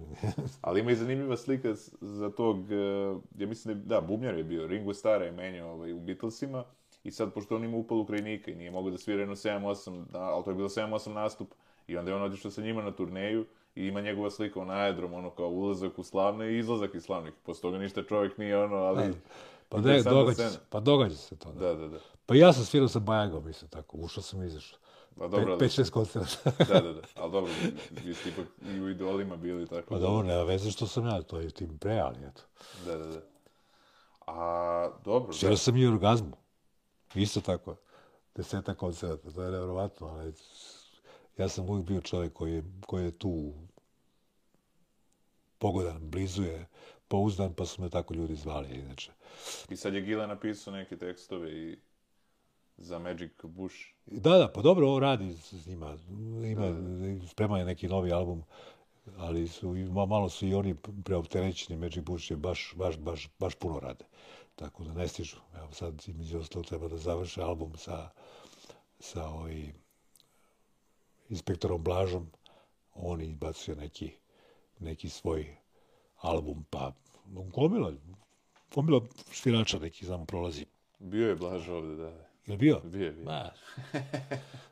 Ali ima i zanimljiva slika za tog, uh, ja mislim da, da, Bubnjar je bio, Ringo Starr je menio ovaj, u Beatlesima, i sad, pošto on ima upal Ukrajinika i nije mogao da svira jedno 7-8, ali to je bilo 7-8 nastup, i onda je on odišao sa njima na turneju, i ima njegova slika na aerodrom, ono kao ulazak u slavne i izlazak iz slavnih. Posle toga ništa čovjek nije ono, ali... Pa, ne, događa se, pa događa se to. Da, da, da. Pa ja sam svirao sa Bajagom, mislim, tako, ušao sam i izašao. Pa dobro, Pe, 5-6 koncerta. da, da, da. Ali dobro, vi ste ipak i u idolima bili tako. Pa dobro, nema veze što sam ja, to je tim pre, ali eto. Da, da, da. A, dobro. Svirao sam i orgazmu. Isto tako. Deseta koncerta, to je nevjerovatno, ali ja sam uvijek bio čovjek koji je, koji je tu pogodan, blizu je, pouzdan, pa su me tako ljudi zvali, inače. I sad je Gila napisao neke tekstove i za Magic Bush. Da, da, pa dobro, ovo radi s njima. Ima, sprema je neki novi album, ali su, malo su i oni preopterećeni. Magic Bush je baš, baš, baš, baš puno rade. Tako da ne stižu. Evo sad, između ostalo, treba da završe album sa, sa ovim inspektorom Blažom, on izbacio neki, neki svoj album, pa gomila, gomila svirača neki samo prolazi. Bio je Blaž ovde, da. Je bio? Bio je, bio. Ma,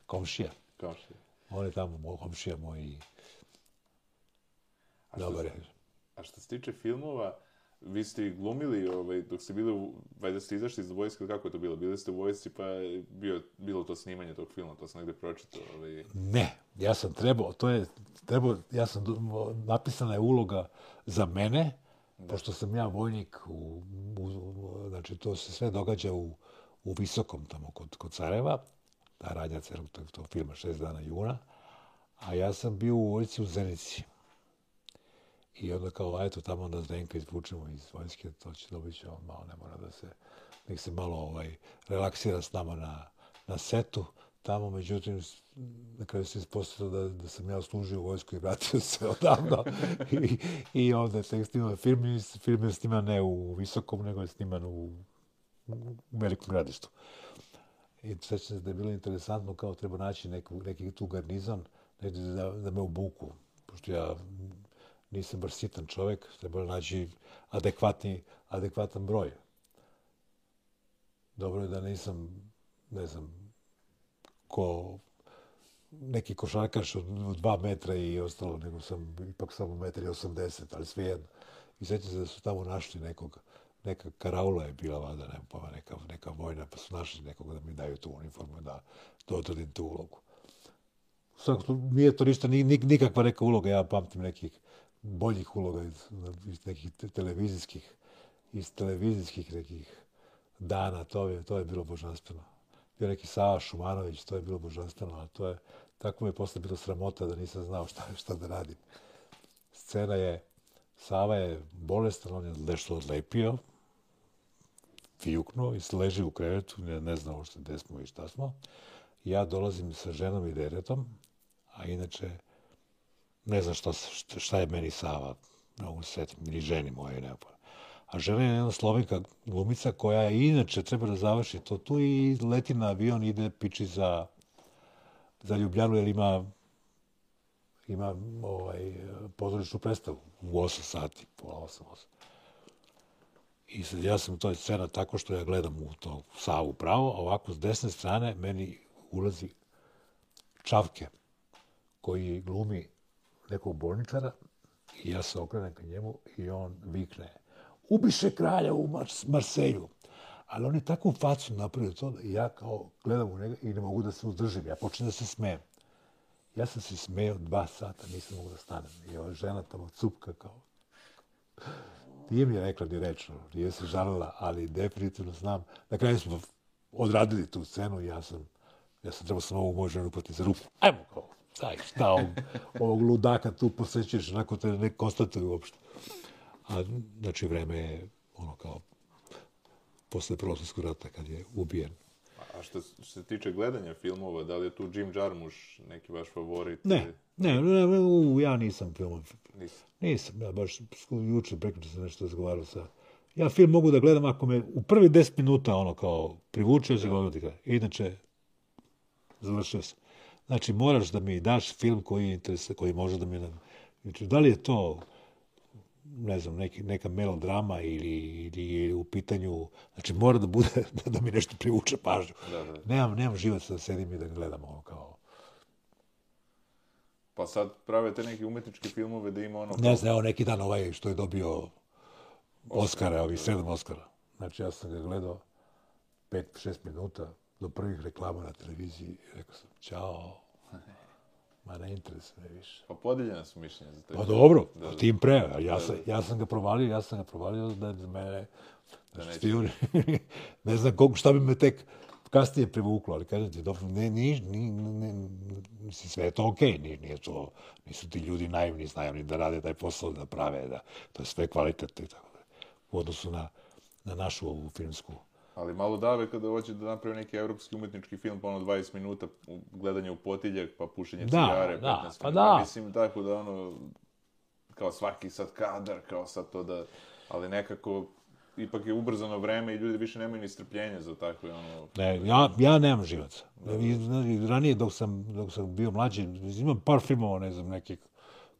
komšija. Komšija. On je tamo moj komšija moj i dobar je. a što se tiče filmova, vi ste i glumili, ovaj, dok ste bili, u, valjda ste izašli iz vojske, kako je to bilo? Bili ste u vojsci, pa je bio, bilo to snimanje tog filma, to sam negde pročitao. Ovaj. Ne, ja sam trebao, to je, trebao, ja sam, napisana je uloga za mene, pošto sam ja vojnik, u, u, znači to se sve događa u, u Visokom, tamo kod, kod Sarajeva, ta radnja celog tog, tog filma, šest dana juna, a ja sam bio u vojci u Zenici. I onda kao, eto, tamo onda Zdenka izvučemo iz vojske, to će dobit će on malo, ne mora da se, nek se malo ovaj, relaksira s nama na, na setu. Tamo, međutim, na kraju se ispostavilo da, da sam ja služio u vojsku i vratio se odavno. I, I onda je tek sniman film, film je sniman ne u Visokom, nego je sniman u, u velikom gradištu. I sećam se da je bilo interesantno kao treba naći neku, neki tu garnizon, negdje da, da me obuku. Pošto ja nisam baš sitan čovjek, treba naći adekvatni, adekvatan broj. Dobro je da nisam, ne znam, ko neki košarkaš od, od dva metra i ostalo, nego sam ipak samo metar i osamdeset, ali svejedno. I sjećam se da su tamo našli nekog, neka karaula je bila vada, ne, pa neka, neka vojna, pa su našli nekog da mi daju tu uniformu, da, da odradim tu ulogu. U nije to ništa, ni, ni, nikakva neka uloga, ja pamtim nekih boljih uloga iz, iz nekih televizijskih, iz televizijskih nekih dana, to je, to je bilo božanstveno. Bio neki Sava Šumanović, to je bilo božanstveno, a to je, tako mi je posle bilo sramota da nisam znao šta, šta da radim. Scena je, Sava je bolestan, on je nešto odlepio, fijuknuo i leži u krevetu, ne, ne znao što, gde smo i šta smo. Ja dolazim sa ženom i deretom, a inače ne znam šta, šta, je meni Sava, ne mogu se setim, ženi moje, ne pa. A žena je jedna slovenka glumica koja je inače treba da završi to tu i leti na avion, ide piči za, za Ljubljanu, jer ima ima ovaj, pozorišnu predstavu u 8 sati, pola 8, 8. I sad ja sam u toj scena tako što ja gledam u to Savu pravo, a ovako s desne strane meni ulazi Čavke, koji glumi nekog bolničara i ja se okrenem ka njemu i on vikne ubiše kralja u Mars Marselju. Ali on je takvu facu napravio to da ja kao gledam u njega i ne mogu da se uzdržim. Ja počnem da se smijem. Ja sam se smeo dva sata, nisam mogu da stanem. I ova žena tamo cupka kao... Nije mi rekla ni rečno, nije se žalila, ali definitivno znam. Na kraju smo odradili tu scenu i ja sam, ja sam trebao sam ovu moju ženu upati za ruku. Ajmo kao, daj, šta ovog, ovog ludaka tu posjećuješ, onako te ne konstatuju uopšte. A, znači, vreme je, ono kao, posle Prvog svjetskog rata, kad je ubijen. A što, se- što se tiče gledanja filmova, da li je tu Jim Jarmusch neki vaš favorit? Ne, ne, ne, ne u, ja nisam film. Nisam. Nisam, ja baš sku- juče, prekjuče sam nešto razgovarao sa... Ja film mogu da gledam ako me u prvi 10 minuta ono kao privuče, ja se gledati kraj. Inače, završio sam. Znači, moraš da mi daš film koji, je interese, koji može da mi... Znači, da li je to ne znam, neki, neka melodrama ili, ili u pitanju, znači mora da bude, da, da mi nešto privuče pažnju. Da, da. Nemam, nemam živac da sedim i da gledam ono kao, Pa sad prave te neke umetničke filmove da ima ono... Ne znam, evo neki dan ovaj što je dobio Oscara, ovi sedam Oscara. Znači ja sam ga gledao pet, šest minuta do prvih reklama na televiziji rekao sam, čao, ma ne interesuje me više. Pa podeljena su mišljenja za te. Pa dobro, da, tim pre, ja, sam, ja sam ga provalio, ja sam ga provalio da je za mene, znači, neće. svi oni, ne znam koliko, šta bi me tek kasnije privuklo, ali kažem ti, dobro, ne, ni, ni, ne, ne, mislim, sve je to okej, nije, nije to, nisu ti ljudi naivni, znaju ni da rade taj posao, da prave, da, to je sve kvalitetno i tako da. U odnosu na, na našu ovu filmsku. Ali malo dave kada hoće da napravi neki evropski umetnički film, pa ono 20 minuta gledanje u potiljak, pa pušenje Da, cigare, da, 15 pa minuta. da. Mislim tako da ono, kao svaki sad kadar, kao sad to da, ali nekako ipak je ubrzano vreme i ljudi više nemaju ni strpljenja za takve ono... Ne, ja, ja nemam živaca. Ranije dok sam, dok sam bio mlađi, imam par filmova, ne znam, nekih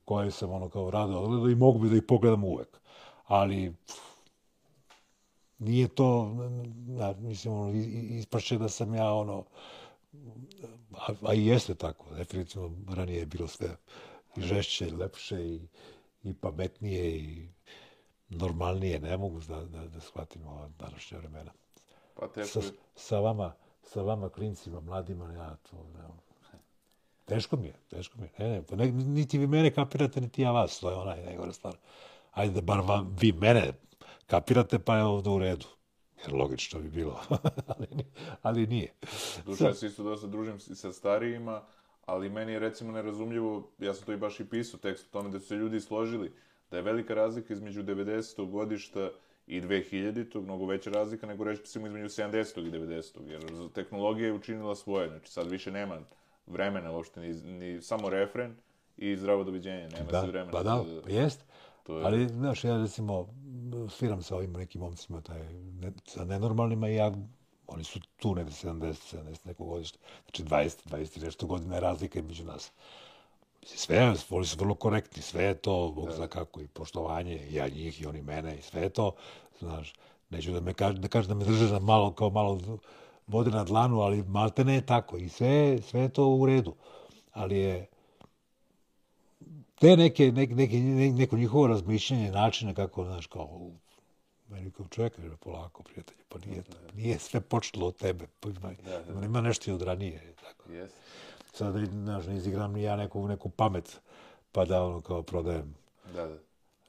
koje sam ono kao rado odgledao i mogu bi da ih pogledam uvek. Ali pff, nije to, ja, mislim, ono, ispašće da sam ja ono, a, a i jeste tako, definitivno ranije je bilo sve i žešće, i lepše i, i pametnije i normalnije, ne mogu da, da, da shvatim ova današnja vremena. Pa teško Sa, sa vama, sa vama klincima, mladima, ja to, ne, teško mi je, teško mi je. Ne, ne, pa ne, niti vi mene kapirate, niti ja vas, to je onaj najgore stvar. Ajde da bar vam, vi mene kapirate, pa je ovdje u redu. Jer logično bi bilo, ali, ali nije. Duša, se isto dosta družim sa starijima, ali meni je recimo nerazumljivo, ja sam to i baš i pisao tekst o tome da su se ljudi složili, da je velika razlika između 90. godišta i 2000. mnogo veća razlika nego reći smo između 70. i 90. jer tehnologija je učinila svoje, znači sad više nema vremena uopšte, ni, ni samo refren i zdravo doviđenje, nema da, se vremena. Pa da, pa jest. To je... Ali, znaš, ja recimo sviram sa ovim nekim momcima, taj, ne, sa nenormalnima i ja, oni su tu negde 70, 70 nekog godišta, znači 20, 20 nešto godina je razlika među nas. Sve, oni su vrlo korektni, sve je to, Bog zna kako, i poštovanje, ja njih i oni mene, i sve je to, znaš, neću da me kaže, da kaže da me drže na malo, kao malo vode na dlanu, ali malte ne je tako, i sve, sve je to u redu. Ali je, te neke, neke, neke, neko njihovo razmišljanje, načine kako, znaš, kao, meni kao čovjek, je polako, prijatelji, pa nije, to, nije sve počelo od tebe, pa ima, da, da, da. ima nešto i od ranije. Tako. Yes. Sad, znaš, ne izigram ni ja neku, neku pamet, pa da ono kao prodajem. Da, da.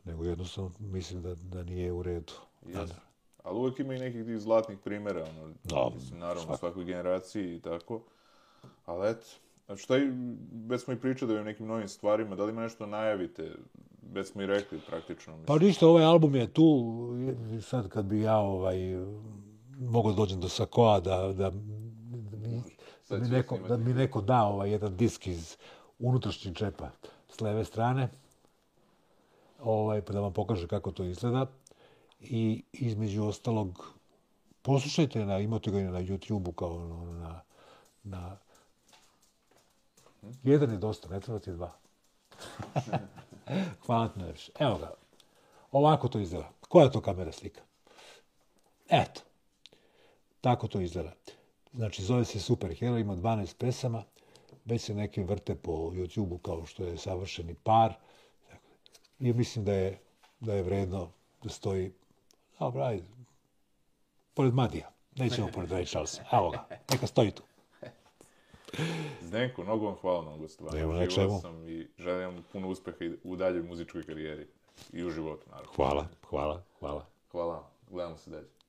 Nego jednostavno mislim da, da nije u redu. Yes. Da, Ali uvijek ima i nekih tih zlatnih primjera, ono, no, mislim, naravno, svak. svakoj generaciji i tako. Ali eto, Znači, šta i, već smo i pričali o nekim novim stvarima, da li ima nešto najavite? Već smo i rekli praktično. Mislim. Pa ništa, ovaj album je tu, sad kad bi ja ovaj, mogo dođem do Sakoa da, da, da, mi, da, mi neko, da mi neko da ovaj, jedan disk iz unutrašnjeg čepa s leve strane, ovaj, pa da vam pokaže kako to izgleda. I između ostalog, poslušajte, na, imate ga na YouTube-u kao na, na Jedan je dosta, ne treba ti dva. Hvala ti najviše. Evo ga. Ovako to izgleda. Koja to kamera slika? Eto. Tako to izgleda. Znači, zove se Super Hero, ima 12 pesama. Već se neke vrte po YouTube-u kao što je savršeni par. I mislim da je, da je vredno da stoji Dobro, ajde. Pored Madija. Nećemo pored Ray Charlesa. Evo ga. Neka stoji tu. Zdenko, mnogo vam hvala na gostovanju. Evo na čemu. sam i želim puno uspeha u daljoj muzičkoj karijeri. I u životu, naravno. Hvala, hvala, hvala. Hvala, gledamo se dalje.